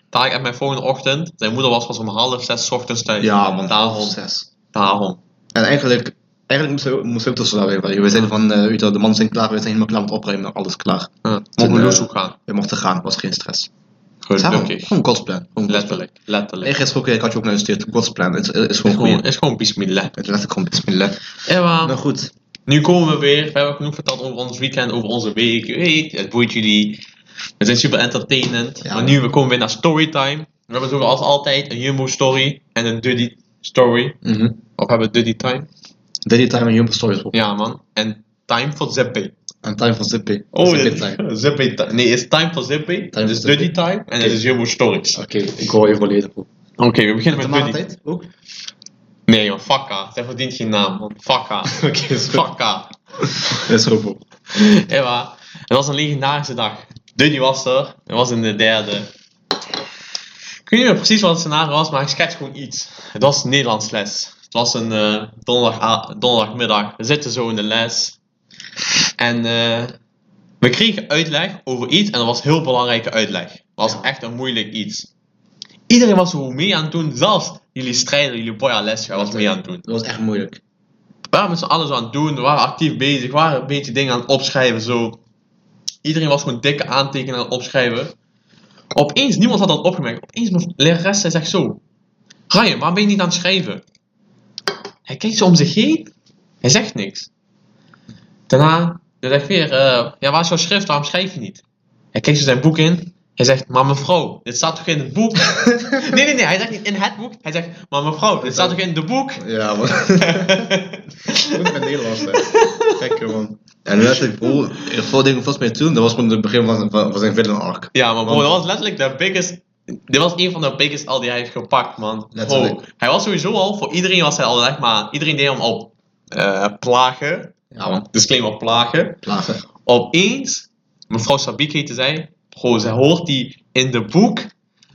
Taak en mijn volgende ochtend, zijn moeder was pas om half zes 's ochtends thuis. Ja, man. Daarom, Zes. daarom. En eigenlijk, eigenlijk moesten we, moesten we ook tussen. We zeiden van, wel, de mannen zijn klaar, we zijn helemaal klaar met opruimen, alles klaar. Ja, mogen we Loesoe gaan. We mochten gaan, was geen stress. Gewoon, Gelukkig. gewoon Godsplan. Gewoon. Letterlijk, letterlijk. Gesproken, ik had je ook naar gestuurd. Godsplan, het is, is Het gewoon is gewoon, goed. is gewoon bismillah. Het is letterlijk gewoon bismillah. En waar- Nou goed. Nu komen we weer. We hebben genoeg verteld over ons weekend, over onze week. Weet, het boeit jullie. We zijn super entertainend. Ja. Maar nu we komen weer naar storytime. We hebben zoals altijd een Jumbo story en een Duddy story. Mhm. Of hebben we Duddy time? Daily time en Jumbo Stories op. Ja man. En time voor Zippy. En time for Zippy. Oh, Zippy ja. time. Zippy time. Nee, het is time voor Zippy. Time Het is for Zippy. Duddy time en het is Jumbo stories. Oké, ik hoor even volledig op. Oké, we beginnen De met Duddy. maaltijd ook? Nee joh, fakka. Zij verdient geen naam man. Fakka. Oké, is goed. Fakka. Dat is goed. op. Ja, het was een legendarische dag. Duddy was er. Het was in de derde. Ik weet niet meer precies wat het scenario was, maar ik schets gewoon iets. Het was Nederlands les. Het was een eh, donderdag, donderdagmiddag. We zitten zo in de les. En eh, we kregen uitleg over iets en dat was heel belangrijke uitleg. Het was Ja. echt een moeilijk iets. Iedereen was zo mee aan het doen, zelfs jullie strijder, jullie boy aan les, was mee aan het doen. Dat was echt moeilijk. We waren met z'n allen aan het doen, we waren actief bezig, we waren een beetje dingen aan het opschrijven zo. Iedereen was gewoon dikke aantekeningen aan het opschrijven. Opeens, niemand had dat opgemerkt, opeens mijn lerares zegt zo. Ryan, waarom ben je niet aan het schrijven? Hij kijkt zo om zich heen, hij zegt niks. Daarna, hij zegt weer, eh, ja waar is jouw schrift, waarom schrijf je niet? Hij kijkt zo zijn boek in, hij zegt, maar mevrouw, dit staat toch in het boek? nee, nee, nee, hij zegt niet in het boek, hij zegt, maar mevrouw, dit staat toch in het boek? Ja, man. Goed met Nederlands, hè. Gekke, man. En letterlijk, bro, voor dingen volgens mij toen, dat was gewoon het begin van, van, van zijn villain arc. Ja, maar bro, dat was letterlijk de biggest. Dit was een van de biggest al die hij heeft gepakt, man. Letterlijk. Hij was sowieso al, voor iedereen was hij al, zeg maar, iedereen deed hem al eh, plagen. Ja, man. Disclaimer plagen. Plagen. Opeens, mevrouw Sabik heette zij, bro, zij hoort die in de boek.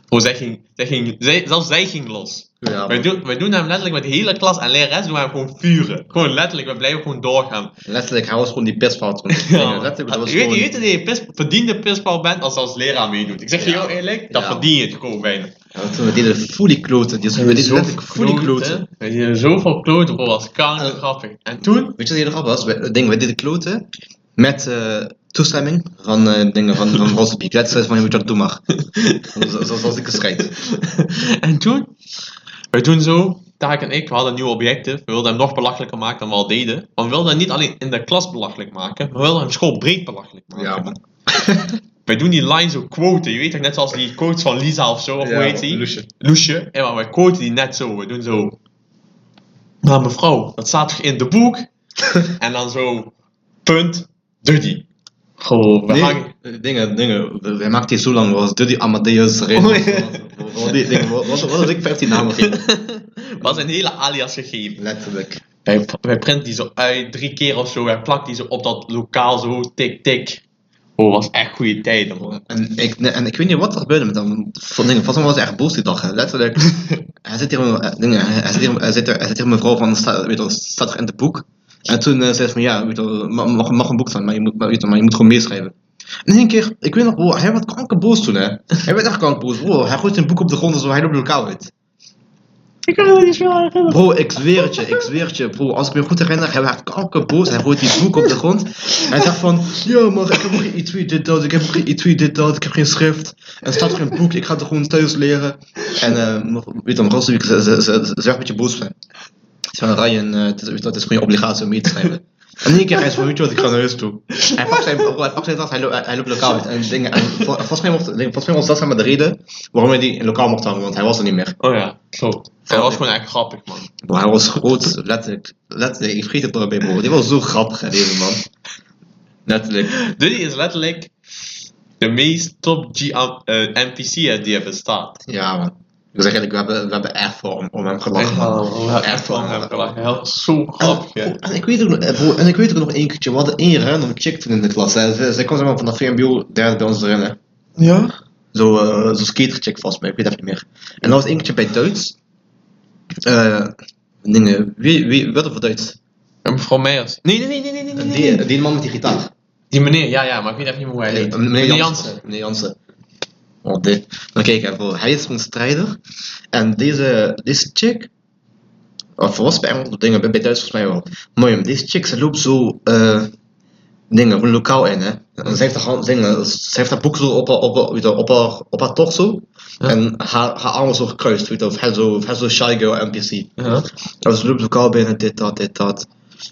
Zij ging, zij ging, zij, zelfs zij ging los. Ja, wij, doen, wij doen hem letterlijk met de hele klas en lerares doen we hem gewoon vuren. Gewoon letterlijk, we blijven gewoon doorgaan. Letterlijk, hij was gewoon die pisfout toen. Ja, letterlijk, dat was je, weet, gewoon... je weet dat je pis, verdiende pisbal bent als je als leraar meedoet. Ik zeg je Ja. heel eerlijk, dan Ja. verdien je het gewoon bijna. Ja, toen we deden fully kloten. Die, we deden letterlijk fully kloten. We deden zoveel kloten, bro, was kanker En- grappig. En toen, Weet je wat heel grappig was? We, ding, we deden kloten met eh, toestemming van eh, dingen van, van Rosepiek. Let's van, je moet dat doen maar. Zo- zo- Zoals ik geschreid. en toen, we doen zo, Taak en ik, we hadden een nieuw objectief. We wilden hem nog belachelijker maken dan we al deden. Maar we wilden hem niet alleen in de klas belachelijk maken, we wilden hem schoolbreed belachelijk maken. Ja. Wij doen die line zo quoten, je weet toch net zoals die quotes van Lisa of zo, of hoe heet die? Loesje. Loesje. Ja, maar wij quoten die net zo. We doen zo. Maar mevrouw, dat staat toch in de boek? en dan zo. Punt. Duddy. Gewoon, we Nee, hangen. eh, dingen, dingen. maakten die zo lang, was Duddy Amadeus Reden. Oh, ja. Wat die dingen, wat wat- wat had ik 15 namen gegeven? Was een hele alias gegeven. Letterlijk. Wij, wij printen die zo uit, drie keer of zo. Wij plakken die zo op dat lokaal zo. Tik, tik. Oh, was echt goede tijden, man. En ik, en ik weet niet wat er gebeurde met hem. Van dingen, volgens mij was hij echt boos die dag. hè. Letterlijk. hij zit hier, eh, dingen, hij hij zit hier, hij zit hij zit hier mevrouw van, sta, weet je staat er in het boek. En toen eh, zei ze van ja, weet je mag, mag een boek staan, maar je moet, maar, weet je, wel, maar je moet gewoon meeschrijven. En in één keer, ik weet nog, bro, hij werd kankerboos toen, hè. Hij werd echt kankerboos, bro. Hij gooit zijn boek op de grond en zo, hij de lokaal uit. Ik kan het niet zo herinneren. Bro, ik zweer het je, ik zweer het je, bro. Als ik me goed herinner, hij werd kankerboos. Hij gooit die boek op de grond. Hij zegt van, ja maar ik heb nog geen E2 dit dat, ik heb nog geen E2 dit dat, ik heb geen schrift. Er staat geen boek, ik ga het gewoon thuis leren. En eh, weet je, mevrouw Stevik, ze, ze, ze, ze, ze werd een beetje boos van. Van, Ryan, eh, het, is, gewoon je obligatie om mee te schrijven. En in één keer hij is van, weet je wat, ik ga naar huis toe. Hij pakt zijn, hij pakt zijn tas, hij, lo- hij, hij loopt lokaal uit. En dingen, en vol- volgens, mij mocht, volgens mij was dat zeg maar de reden waarom hij die in lokaal mocht hangen, want hij was er niet meer. Oh ja. En dat was gewoon echt grappig, man. Maar hij was groot, letterlijk. letterlijk ik vergeet het nog bij. Die was zo grappig, hè, deze man. Letterlijk. Duddy is letterlijk de meest top G eh, NPC die er bestaat. Ja, man. Ik zeg eigenlijk, we hebben, we hebben echt om, om hem gelachen. Oh, ja, echt van hem gelachen. Heel zo grappig. hè. En, en ik weet ook nog, eh, en ik weet ook nog één keertje, we hadden één random chick toen in de klas. Hè. Zij, zij kwam zeg maar vanaf VMBO derde bij ons erin. Hè. Ja? Zo, eh zo skaterchick volgens mij, ik weet even niet meer. En dat was één keertje bij Duits. Eh, dingen, wie, wie, wat voor Duits? En mevrouw Meijers. Nee, nee, nee, nee, nee, nee, nee. Die, die man met die gitaar. Die meneer, ja, ja, maar ik weet even niet hoe hij heet. Meneer Jansen. Meneer Jansen. Oh, dit. Dan kijk even, hij is gewoon strijder. En deze, deze chick, of was bij Engels dingen, bij Duits volgens mij wel. Ja, deze chick, ze loopt zo, eh, dingen, lokaal in, hè. En ze heeft haar, dingen, ze heeft haar boek zo op haar, op haar, op haar, op haar torso. Ja. En haar, haar armen zo gekruist, weet je, of hij zo, of hij zo shy girl NPC. Ja. En ze loopt lokaal binnen, dit, dat, dit, dat.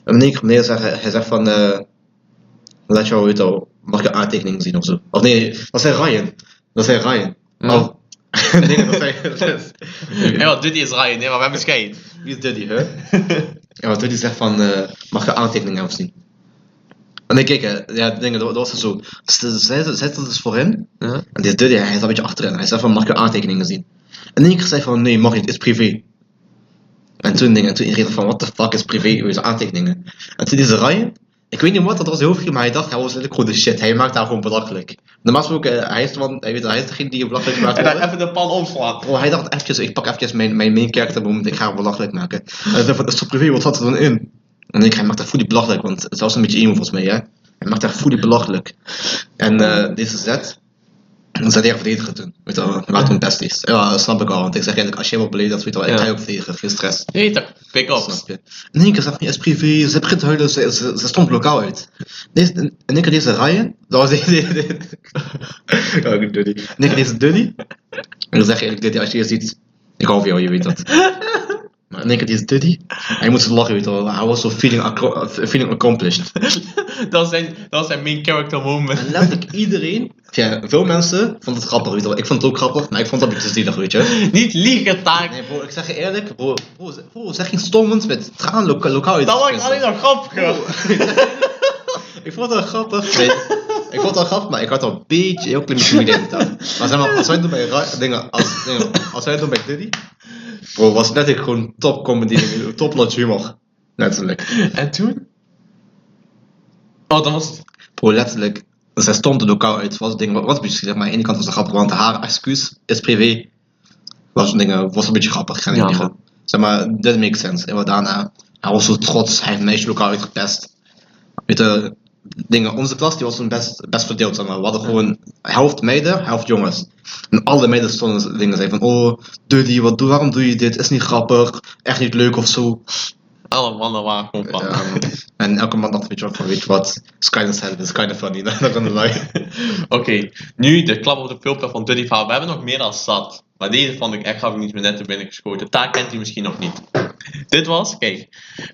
En één keer meneer zegt, hij zegt van, eh, laat jou, weet je wel, mag ik een aantekening zien of zo. Of nee, dat zei Ryan. Dat zei Ryan. Ja. Of, nee, dat zei, dat is- Ja, wat hij is Ryan, nee, maar we hebben scheid. wie is Duddy, hè? Ja, wat Duddy zegt van, eh, mag ik een aantekening hebben zien? En ik kijk, hè, ja, dingen, dat, dat was zo. Ze- Zij zij zette het dus voorin. Ja. En deze Duddy, hij zat een beetje achterin. Hij zei van, mag ik aantekeningen zien? En keer zei van, nee, mag niet, het is privé. En toen dingen, en toen iedereen van, what the fuck is privé, hoe is aantekeningen? En toen deze Ryan, ik weet niet wat dat was heel veel, maar hij dacht, hij was eigenlijk gewoon de shit. Hij maakt daar gewoon belachelijk. Normaal gesproken, eh, hij is de man, hij, weet, hij is degene die belachelijk maakt. En dan worden. even de pan omslaan. Oh, hij dacht eventjes, ik pak eventjes mijn, mijn main character moment, ik ga hem belachelijk maken. En hij is toch privé, wat zat er dan in? En ik, hij maakt dat fully belachelijk, want het was een beetje emo volgens mij, hè. Hij maakt dat fully belachelijk. En eh, deze zet, hij verdedigen toen. Weet je waren toen besties. Ja, dat snap ik al, want ik zeg eigenlijk, als jij wat beledigd, weet je wel, ik ga je ook verdedigen, geen stress. Nee, toch? Pick up. Snap je? In één keer zegt hij, is privé, ze begint te huilen, ze, ze, ze stond lokaal uit. Deze, in één keer deze Ryan, dat was deze... deze ja, ik Duddy. In één keer deze Duddy. En dan zeg je eigenlijk, als je je ziet, ik hou van jou, je weet dat. Maar in één keer deze Duddy, hij moest lachen, weet je wel. Hij was zo feeling, feeling accomplished. dat, was zijn, dat was zijn main character moment. En letterlijk iedereen, ja, veel mensen vonden het grappig, weet je wel. Ik vond het ook grappig, maar ik vond het een beetje zielig, weet je. Niet liegen, taak. Nee bro, ik zeg je eerlijk, bro, bro, zeg- bro zeg geen stommend met tranen loka- lokaal. Dat was alleen nog grappiger. Ik vond het wel grappig. Nee, ik vond het wel grappig, maar ik had al een beetje, heel klein beetje idee gedaan. Maar zeg maar, als wij het doen bij dingen, als, dingen, als wij het doen bij Diddy, bro, was net gewoon top comedy, top notch humor. Letterlijk. En toen? Oh, dan was het... Bro, letterlijk, zij stond er lokaal uit, was ding, wat, wat een beetje maar aan de ene kant was het grappig, want haar excuus is privé. Was, dingen, was een beetje grappig, niet Ja, man. Zeg maar, dit makes sense. En wat daarna, hij was zo trots, hij heeft een meisje lokaal uitgepest. Weet je, dingen, onze klas die was toen best, best verdeeld, zeg maar. We hadden gewoon helft meiden, helft jongens. En alle meiden stonden dingen, zeiden van, oh, Duddy, wat doe, waarom doe je dit? Is niet grappig, echt niet leuk of zo. Alle mannen waren gewoon van. En elke man dacht, weet je wat, van, weet je wat, it's kind of sad, it's kind of funny, not gonna lie. Oké, nu de klap op de filmpje van Duddy verhaal. We hebben nog meer dan zat. Maar deze vond ik echt, ik niet meer net te binnen geschoten. Daar kent u misschien nog niet. Dit was, kijk,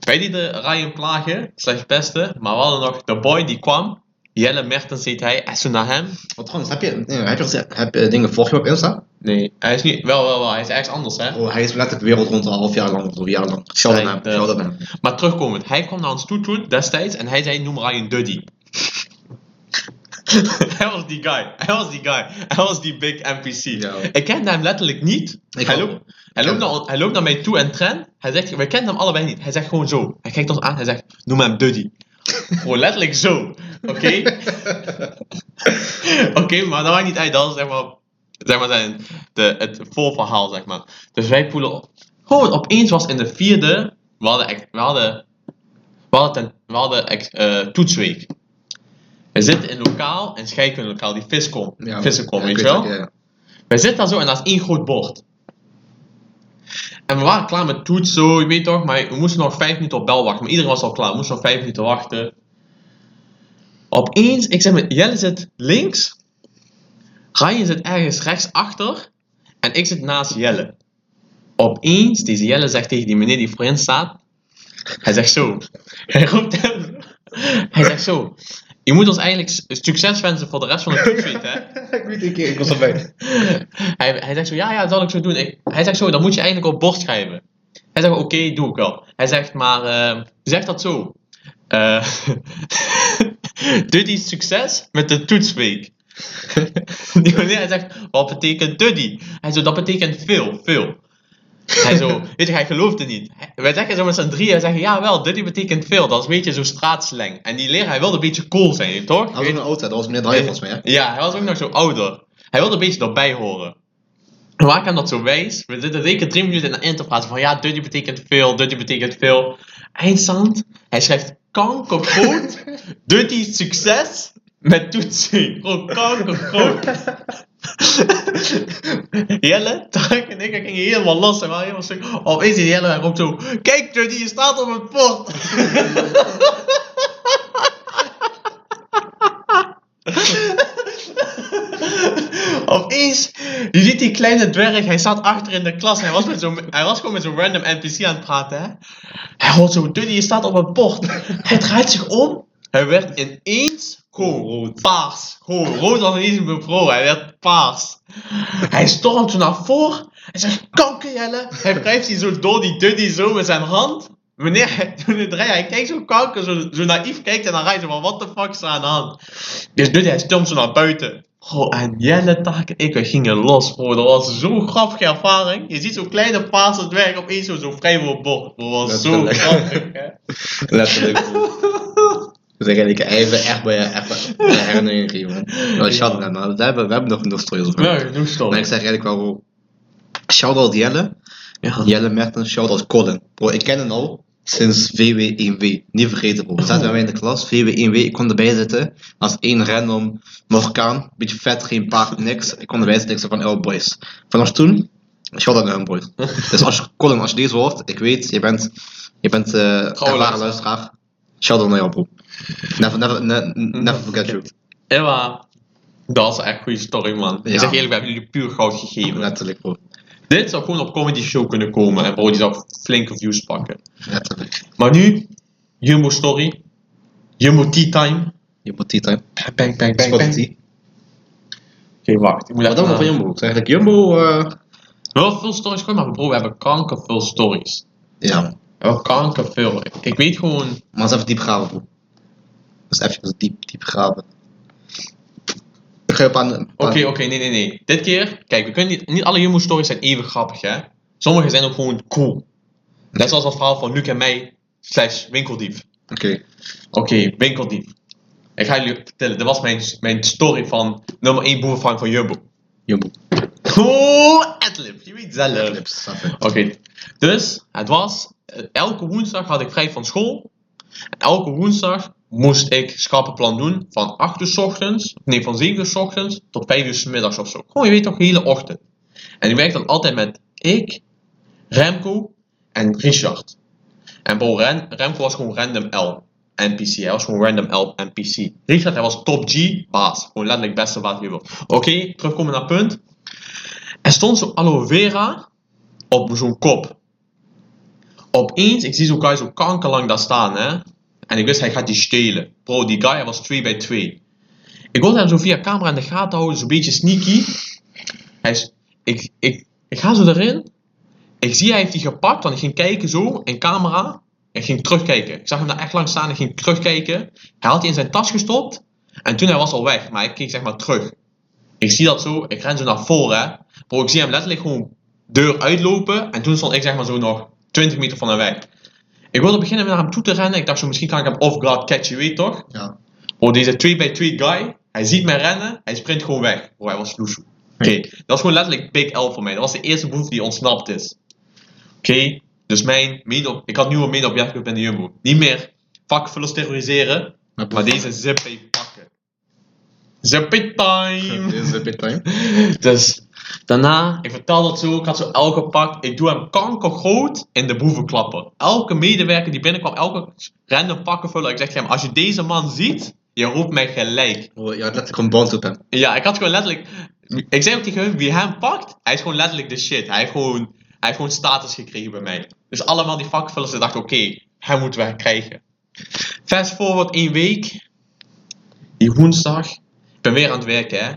bij die de Ryan plagen, slechts beste. Maar we hadden nog de boy die kwam. Jelle Mertens heet hij. Naar hem. Wat trouwens, heb je, nee, heb je, gezegd- heb je dingen, volg je op Insta? Nee, hij is niet, wel, wel, wel. Hij is ergens anders, hè. Oh, hij is letterlijk wereld rond een half jaar lang of een jaar lang. Shout out hem, shout hem. Maar terugkomend, hij kwam naar ons toe toen, destijds, en hij zei, noem Ryan Duddy. hij was die guy, hij was die guy, hij was die big NPC. Ja. Ik kende hem letterlijk niet. Ik hij, loopt, hij, loopt naar, hij loopt naar mij toe en tren. Hij zegt, wij kennen hem allebei niet. Hij zegt gewoon zo. Hij kijkt ons aan, hij zegt, noem hem Duddy. Gewoon letterlijk zo. Oké? Oké, maar dat maakt niet uit. Dat is zeg maar, zeg maar zijn, de, het volverhaal, zeg maar. Dus wij poelen op. Gewoon opeens was in de vierde. We hadden, we hadden, we hadden, ten- we hadden ex- eh, toetsweek. We zitten in lokaal, en scheikundelokaal, die viscom. Ja, Viscom, ja, weet je wel? ja. Wij zitten daar zo en dat is één groot bord. En we waren klaar met toets, zo, je weet toch, maar we moesten nog vijf minuten op bel wachten. Maar iedereen was al klaar, we moesten nog vijf minuten wachten. Opeens, ik zeg maar, Jelle zit links, Ryan zit ergens rechts achter en ik zit naast Jelle. Opeens, deze Jelle zegt tegen die meneer die voorin staat, hij zegt zo, hij roept hem, hij zegt zo, je moet ons eigenlijk succes wensen voor de rest van de toetsweek, hè. ik weet een keer, ik was erbij. hij, hij zegt zo, ja, ja, dat zal ik zo doen. Ik, hij zegt zo, dan moet je eigenlijk op bord schrijven. Hij zegt, oké, doe ik wel. Hij zegt, maar, eh zeg dat zo. Eh Duddy succes met de toetsweek. Die hij zegt, wat betekent Duddy? Hij zo, dat betekent veel, veel. Hij zo, weet je, hij geloofde niet. Wij zeggen zo met z'n drieën, zeggen, ja wel, Duddy betekent veel. Dat is een beetje zo straatslang. En die leraar, hij wilde een beetje cool zijn, toch? Hij was ook een oud, dat was meneer volgens hè? Ja, hij was ook nog zo ouder. Hij wilde een beetje erbij horen. En waar hem dat zo wijs, we zitten zeker drie minuten in de interpraat van ja, Duddy betekent veel, Duddy betekent veel. Eindstand, hij schrijft kankergroot, Duddy succes met toetsen. Gewoon kankergroot. Jelle, Tak en ik gingen helemaal los en waren helemaal stuk. Opeens is Jelle hij roept zo, kijk Duddy, je staat op het bord. Opeens, je ziet die kleine dwerg, hij zat achter in de klas. Hij was, met zo, hij was gewoon met zo'n random NPC aan het praten. Hè? Hij hoort zo, Duddy, je staat op het bord. Hij draait zich om. Hij werd ineens gewoon Rood. paars. Gewoon rood als een eens mevrouw. Hij werd paars. Hij stormt zo naar voren. Hij zegt, kanker Jelle. Hij wrijft hij zo door die Duddy zo met zijn hand. Wanneer hij, toen hij kijkt zo kanker, zo, zo naïef kijkt en dan rijdt hij van, wat de fuck is er aan de hand? Dus Duddy, hij stormt zo naar buiten. Goh, en Jelle, Tak en ik, we gingen los, bro. Dat was zo'n grappige ervaring. Je ziet zo'n kleine paarse dwerg opeens zo, zo vrij voor het bord. Dat was zo grappig, hè. Letterlijk. Ik even echt bij je echt een herinnering geven. Nou, shout out, maar we hebben, we hebben nog genoeg stories over. Ja, genoeg. Maar ik zeg eigenlijk wel, shout-out Jelle. Ja. Jelle Mertens, shout-out Colin. Bro, ik ken hem al sinds VW1W. Niet vergeten bro. We zaten bij mij in de klas, VW1W. Ik kon erbij zitten als één random Marokkaan. Beetje vet, geen paard, niks. Ik kon erbij zitten, ik zei van, oh boys. Vanaf toen, shout-out naar hem boys. Dus als je, Colin, als je deze hoort, ik weet, je bent, je bent eh ervaren luisteraar. luisteraar. Shout-out naar jou bro. Never, never, ne- never forget you. Emma, dat is echt een goede story, man. Ik Ja. zeg eerlijk, we hebben jullie puur goud gegeven. Letterlijk bro. Dit zou gewoon op comedy show kunnen komen en bro, die zou flinke views pakken. Letterlijk. Maar nu, Jumbo story, Jumbo tea time. Moet tea time. Bang, bang, bang, bang. Spot Oké, wacht. Ik moet Wat even dan van na- Jumbo? Zeg ik Jumbo, eh Wel veel stories gewoon, maar bro, we hebben kanker veel stories. ja. We hebben kanker veel. Ik, ik weet gewoon, Maar eens even diep graven, bro. Dus even diep, diep graven. Oké, oké, nee, nee, nee. Dit keer, kijk, we kunnen niet, niet alle Jumbo stories zijn even grappig, hè. Sommige zijn ook gewoon cool. Net zoals het verhaal van Luc en mij, slash winkeldief. Oké. Oké, winkeldief. Ik ga jullie vertellen, dit was mijn, mijn story van nummer 1 boevenvang van Jumbo. Jumbo. Oh, Adlib, je weet zelf. Oké, dus het was, elke woensdag had ik vrij van school. En elke woensdag moest ik schappenplan doen van 8 uur ochtends, nee van 7 uur ochtends tot 5 uur middags of zo. Gewoon, je weet toch, de hele ochtend. En ik werkte dan altijd met ik, Remco en Richard. En bro, Remco was gewoon random L. NPC, hij was gewoon random L NPC. Richard, hij was top G, baas. Gewoon letterlijk beste die je wil. Oké, terugkomen naar punt. Er stond zo'n aloe vera op zo'n kop. Opeens, ik zie zo'n guy zo kankerlang daar staan, hè. En ik wist, hij gaat die stelen. Bro, die guy was 2 bij 2. Ik wilde hem zo via camera in de gaten houden, zo'n beetje sneaky. Hij ik, ik, ik ga zo erin. Ik zie, hij heeft die gepakt, want ik ging kijken zo, in camera. En ging terugkijken. Ik zag hem daar echt lang staan en ging terugkijken. Hij had die in zijn tas gestopt. En toen hij was al weg, maar ik keek zeg maar terug. Ik zie dat zo, ik ren zo naar voren. Bro, ik zie hem letterlijk gewoon deur uitlopen. En toen stond ik zeg maar zo nog 20 meter van hem weg. Ik wilde beginnen naar hem toe te rennen. Ik dacht zo, misschien kan ik hem off-guard catchen, weet toch? Ja. Bro, deze 2 bij 2 guy, hij ziet mij rennen, hij sprint gewoon weg. Bro, hij was loesoe. Oké, dat was gewoon letterlijk Big L voor mij. Dat was de eerste boef die ontsnapt is. Oké, dus mijn main ik had nu een main objective in de Jumbo. Niet meer vakvullers terroriseren, maar deze zippy pakken. Zippy time! Bit time. Dus daarna, ik vertel dat zo, ik had zo elke pak, ik doe hem kankergroot in de boevenklapper. Elke medewerker die binnenkwam, elke random pakken vullen. Ik zeg tegen hem, als je deze man ziet, je roept mij gelijk. Bro, je had letterlijk een bond op hem. Ja, ik had gewoon letterlijk, ik zei ook tegen hem, wie hem pakt, hij is gewoon letterlijk de shit. Hij heeft gewoon, hij heeft gewoon status gekregen bij mij. Dus allemaal die vakvullers, dachten, oké, hij moeten we krijgen. Fast forward één week, die woensdag, ik ben weer aan het werken, hè.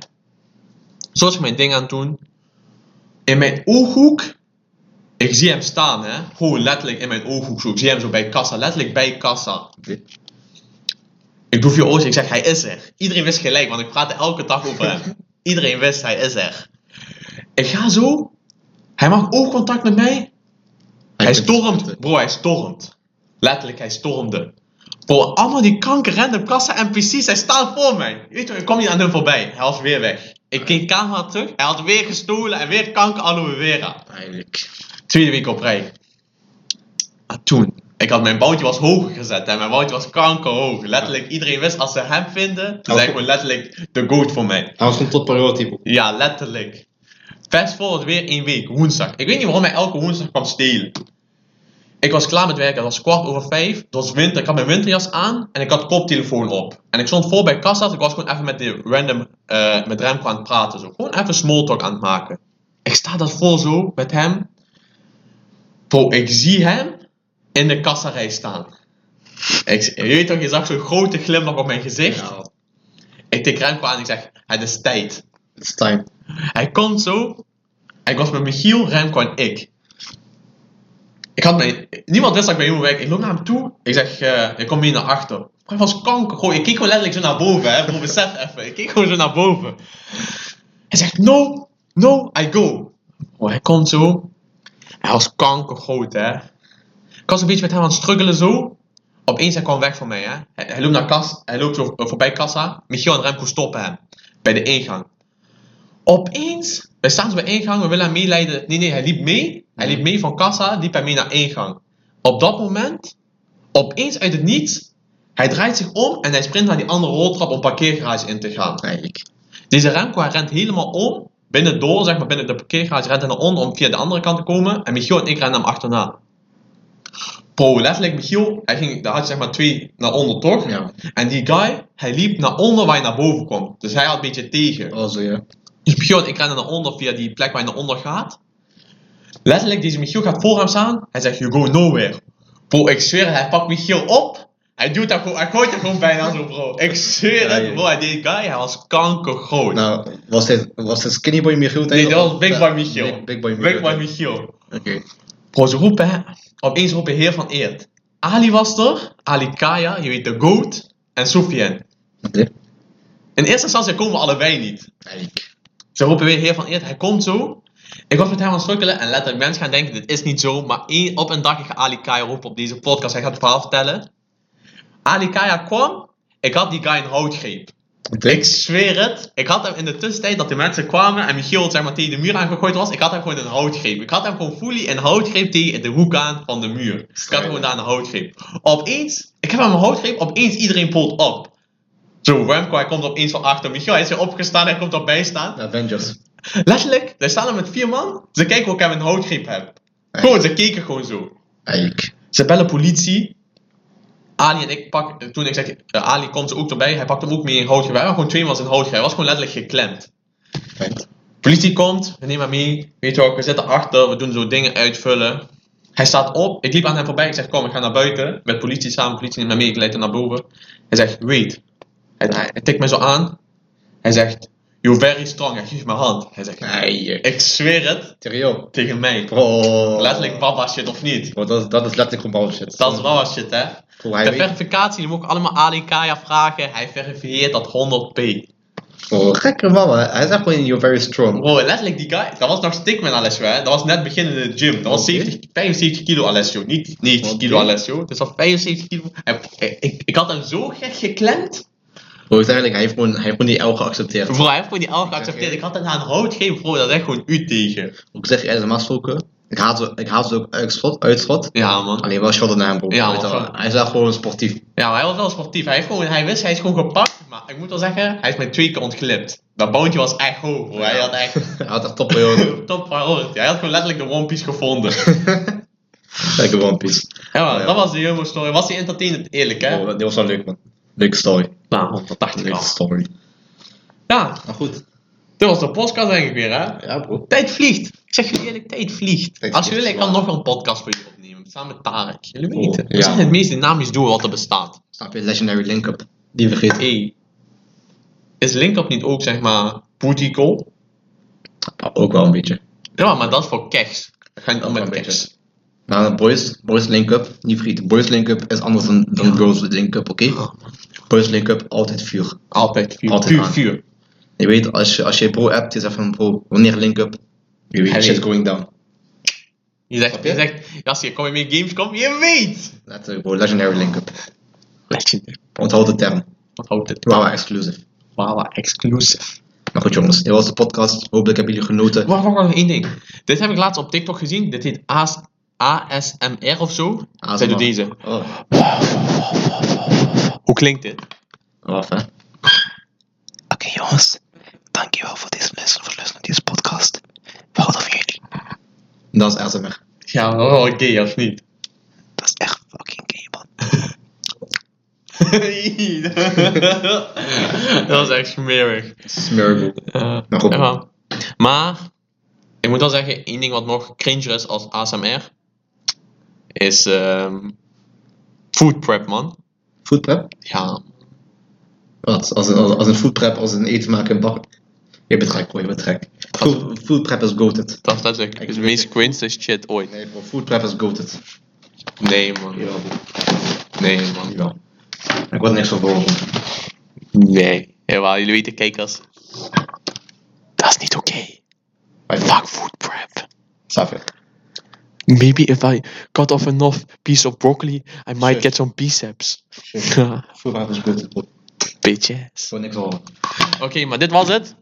Zo is ik mijn ding aan het doen. In mijn ooghoek, ik zie hem staan, hè. Gewoon letterlijk in mijn ooghoek zo. Ik zie hem zo bij kassa, letterlijk bij kassa. Ik doe vier ogen, ik zeg, hij is er. Iedereen wist gelijk, want ik praatte elke dag over hem. Iedereen wist, hij is er. Ik ga zo, hij maakt oogcontact met mij. Hij stormt, bro, hij stormt. Letterlijk, hij stormde. Bro, allemaal die kanker random kassa NPC's, hij staat voor mij. Je weet toch, ik kom niet aan hem voorbij. Hij was weer weg. Ik keek camera terug, hij had weer gestolen en weer kanker aloe vera. Eigenlijk. Tweede week op rij. Maar toen, ik had mijn boutje was hoger gezet en mijn boutje was kankerhoog. Letterlijk, iedereen wist als ze hem vinden, dan zijn gewoon letterlijk de goat voor mij. Hij was gewoon tot priority. Ja, letterlijk. Fast forward weer één week, woensdag. Ik weet niet waarom hij elke woensdag kwam stelen. Ik was klaar met werken, het was kwart over vijf. Het was winter, ik had mijn winterjas aan en ik had koptelefoon op. En ik stond voor bij kassa, ik was gewoon even met die random, eh, met Remco aan het praten. Zo. Gewoon even small talk aan het maken. Ik sta dat voor zo, met hem. Bro, ik zie hem in de kassarij staan. Ik, je weet toch, je zag zo'n grote glimlach op mijn gezicht. Ja, Ik tik Remco aan en ik zeg, het is tijd. it's time. Hij komt zo. Ik was met Michiel, Remco en ik. Ik had mijn, niemand wist dat ik bij hem werk. Ik loop naar hem toe. Ik zeg, eh ik kom hier naar achter. Hij was kanker. Gewoon, ik keek gewoon letterlijk zo naar boven. Hè, bro, besef even. Ik keek gewoon zo naar boven. Hij zegt, no, no, I go. Oh, hij komt zo. Hij was kankergroot, hè. Ik was een beetje met hem aan het struggelen zo. Opeens hij kwam weg van mij, hè. Hij, loopt naar kas, hij loopt eh, voorbij kassa. Michiel en Remco stoppen hem. Bij de ingang. Opeens, wij staan bij ingang, we willen hem meeleiden. Nee, nee, hij liep mee. Hij liep mee van kassa, liep hij mee naar ingang. Op dat moment, opeens uit het niets, hij draait zich om en hij sprint naar die andere roltrap om parkeergarage in te gaan. Eigenlijk. Deze Remco, hij rent helemaal om, binnen door, zeg maar, binnen de parkeergarage, rent hij naar onder om via de andere kant te komen. En Michiel en ik rennen hem achterna. Bro, letterlijk, Michiel, hij ging, daar had je zeg maar twee naar onder toch? Ja. En die guy, hij liep naar onder waar hij naar boven kwam. Dus hij had een beetje tegen. Oh, zo ja. Dus Michiel en ik rennen naar onder via die plek waar hij naar onder gaat. Letterlijk, deze Michiel gaat voor hem staan. Hij zegt, you go nowhere. Bro, ik zweer, hij pakt Michiel op. Hij doet dat gewoon, hij gooit dat gewoon bijna zo, bro. Ik zweer Ja, het, bro. Hij- Die guy, hij was kankergroot. Nou, was dit, was dit Skinny Boy Michiel? nee, dat was Big Boy Michiel. Big, Big Boy Michiel. Big Boy Michiel. Oké. Bro, ze roepen, hè. Opeens roepen Heer van Eert. Ali was er, Ali Kaya, je weet de GOAT, en Soufiane. Oké. In eerste instantie komen we allebei niet. Ze roepen weer Heer van Eert, hij komt zo. Ik was met hem aan het strukkelen en letterlijk mensen gaan denken, dit is niet zo. Maar één, op een dag, ik ga Ali Kaya roepen op deze podcast, hij gaat het verhaal vertellen. Ali Kaya kwam, ik had die guy een houtgreep. Ik zweer het, ik had hem in de tussentijd dat de mensen kwamen en Michiel zeg maar tegen de muur aangegooid was, ik had hem gewoon een houtgreep. Ik had hem gewoon fully een houtgreep tegen de hoek aan van de muur. Ik had hem gewoon daar een houtgreep. Opeens, ik heb hem een houtgreep, opeens iedereen polt op. Zo, Remco, hij komt opeens van achter. Michiel, hij is weer opgestaan, hij komt erbij staan. Avengers. Letterlijk, daar staan er met vier man. Ze kijken hoe ik hem een houtgreep heb. Gewoon, ze keken gewoon zo. Eigenlijk. Ze bellen politie. Ali en ik pak, toen ik zeg, eh, Ali komt er ook erbij, hij pakt hem ook mee in houtgreep. Hij was gewoon twee man in houtgreep, hij was gewoon letterlijk geklemd. Feit. Politie komt, we nemen hem mee. Weet je wel, we zitten achter, we doen zo dingen uitvullen. Hij staat op, ik liep aan hem voorbij, ik zeg kom, ik ga naar buiten. Met politie samen, politie neemt me mee, ik leid hem naar boven. Hij zegt, wait. Hij, hij, hij tikt me zo aan. Hij zegt, you're very strong, hij geeft me hand. Hij zegt, Nee. ik zweer het, Serieus. tegen mij. Bro. Letterlijk baba shit of niet. Bro, dat, is, dat is letterlijk gewoon bullshit. Dat is baba shit hè. Bro, hij De verificatie, die moet ik allemaal Ali Kaya vragen. Hij verifieert dat 100p. Bro, gekke man, hij zegt gewoon you're very strong. Bro, letterlijk die guy, dat was nog stickman Alessio hè. Dat was net beginnen in de gym. Dat was Oké. 70, 75 kilo Alessio, niet 90 Oké. kilo Alessio. Dus dat was 75 kilo. Ik, ik, ik had hem zo gek geklemd. Eigenlijk, hij heeft gewoon, hij heeft gewoon die L geaccepteerd. Bro, hij heeft gewoon die elk geaccepteerd. Ik had hem aan rood gegeven, bro, dat is echt gewoon u tegen. Ik zeg je normaal gesproken, ik haat ze, ik haat ze ook uitschot, uitschot. Ja man. Alleen wel shotten naar hem, bro. Ja, man. Hij is wel gewoon sportief. Ja, maar hij was wel sportief. Hij, heeft gewoon, hij wist, hij is gewoon gepakt. Maar ik moet wel zeggen, hij is mij twee keer ontglipt. Dat boontje was echt hoog, bro. Hij had echt Hij had echt top priority. top priority. Hij had gewoon letterlijk de One Piece gevonden. Lekker One Piece. Ja, man, Ja. dat was de Jumbo story. Was die entertainend, eerlijk hè? Bro, die was wel leuk, man. Leuke story. Nou, dat dacht ik Leuke al. story. Ja, Maar goed. dit was de podcast denk ik weer hè? Ja, bro. Tijd vliegt. Ik zeg je eerlijk, tijd vliegt. Tijd Als je vliegt, wil, ik kan nog een podcast voor je opnemen. Samen met Tarek. Jullie Oh, weten. We ja. zijn het meest dynamisch duo wat er bestaat. Snap je? Legendary Link-up. Die vergeet. Hey. Is Linkup niet ook zeg maar booty call? Ook wel een beetje. Ja, maar dat is voor keks. Dat ga je niet om met wel keks. Maar boys, boys link-up, niet vergeten. Boys link-up is anders dan, dan girls link-up, oké? Oh, man. Boys link up, altijd vuur. Altijd vuur. Altijd vuur. Je weet, als je, als je bro appt, je zegt van bro, wanneer link up? Je weet, Hij shit weet. going down. Je zegt, je je? zegt, Jassie, kom je mee Gamescom? Je weet! Letterlijk bro, legendary link up. Legendary. Onthoud de term. Wat houdt het? Wawa exclusive. Wawa exclusive. Maar goed jongens, dit was de podcast. Hopelijk hebben jullie genoten. Wacht, wacht, wacht, één ding. Dit heb ik laatst op TikTok gezien. Dit heet AS ASMR of zo. ASMR. Zij doet deze. Oh, Hoe klinkt dit? wacht hè. Oké jongens, dankjewel voor deze luisteren, voor het luisteren naar deze podcast. We houden van jullie. Dat is ASMR. Ja, oké, of niet? Dat is echt fucking gay man. dat was echt smerig. Uh, Maar goed. ja. Maar, ik moet wel zeggen, één ding wat nog cringer is als ASMR, is ehm food prep, man. Food prep? Ja, Wat? Als een, als, als een food prep, als een eten maken en bakken? Je bent gek bro, je bent gek. Food, food prep is goated. dat, dat is echt de meest cringe shit ooit. Nee bro, food prep is goated. Nee, man. Jawel. Nee, man. Jawel. Ik word niks van. Nee. Jawel, jullie weten, kijkers. Dat is niet oké. Wij Fuck food prep. Snap? Maybe if I cut off enough piece of broccoli, I might Sure. get some biceps. Bro. Bitches. Ik word niks van. Oké, maar dit was het.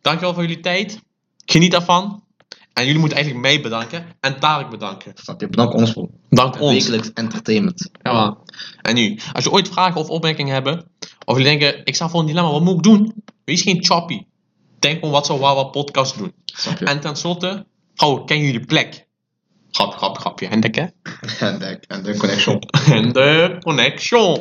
Dankjewel voor jullie tijd. Geniet ervan. En jullie moeten eigenlijk mij bedanken en Tarek bedanken. Snap je? Bedankt ons bro. Dank ons. Wekelijks entertainment. Ja. En nu, als je ooit vragen of opmerkingen hebben, of jullie denken, ik sta voor een dilemma, wat moet ik doen? Wees geen choppy. Denk gewoon, wat zou Wawa podcast doen? Snap je? En tenslotte, vrouwen, ken jullie plek? Grap, grap, grapje. En de, En de, en de connection. en de connection.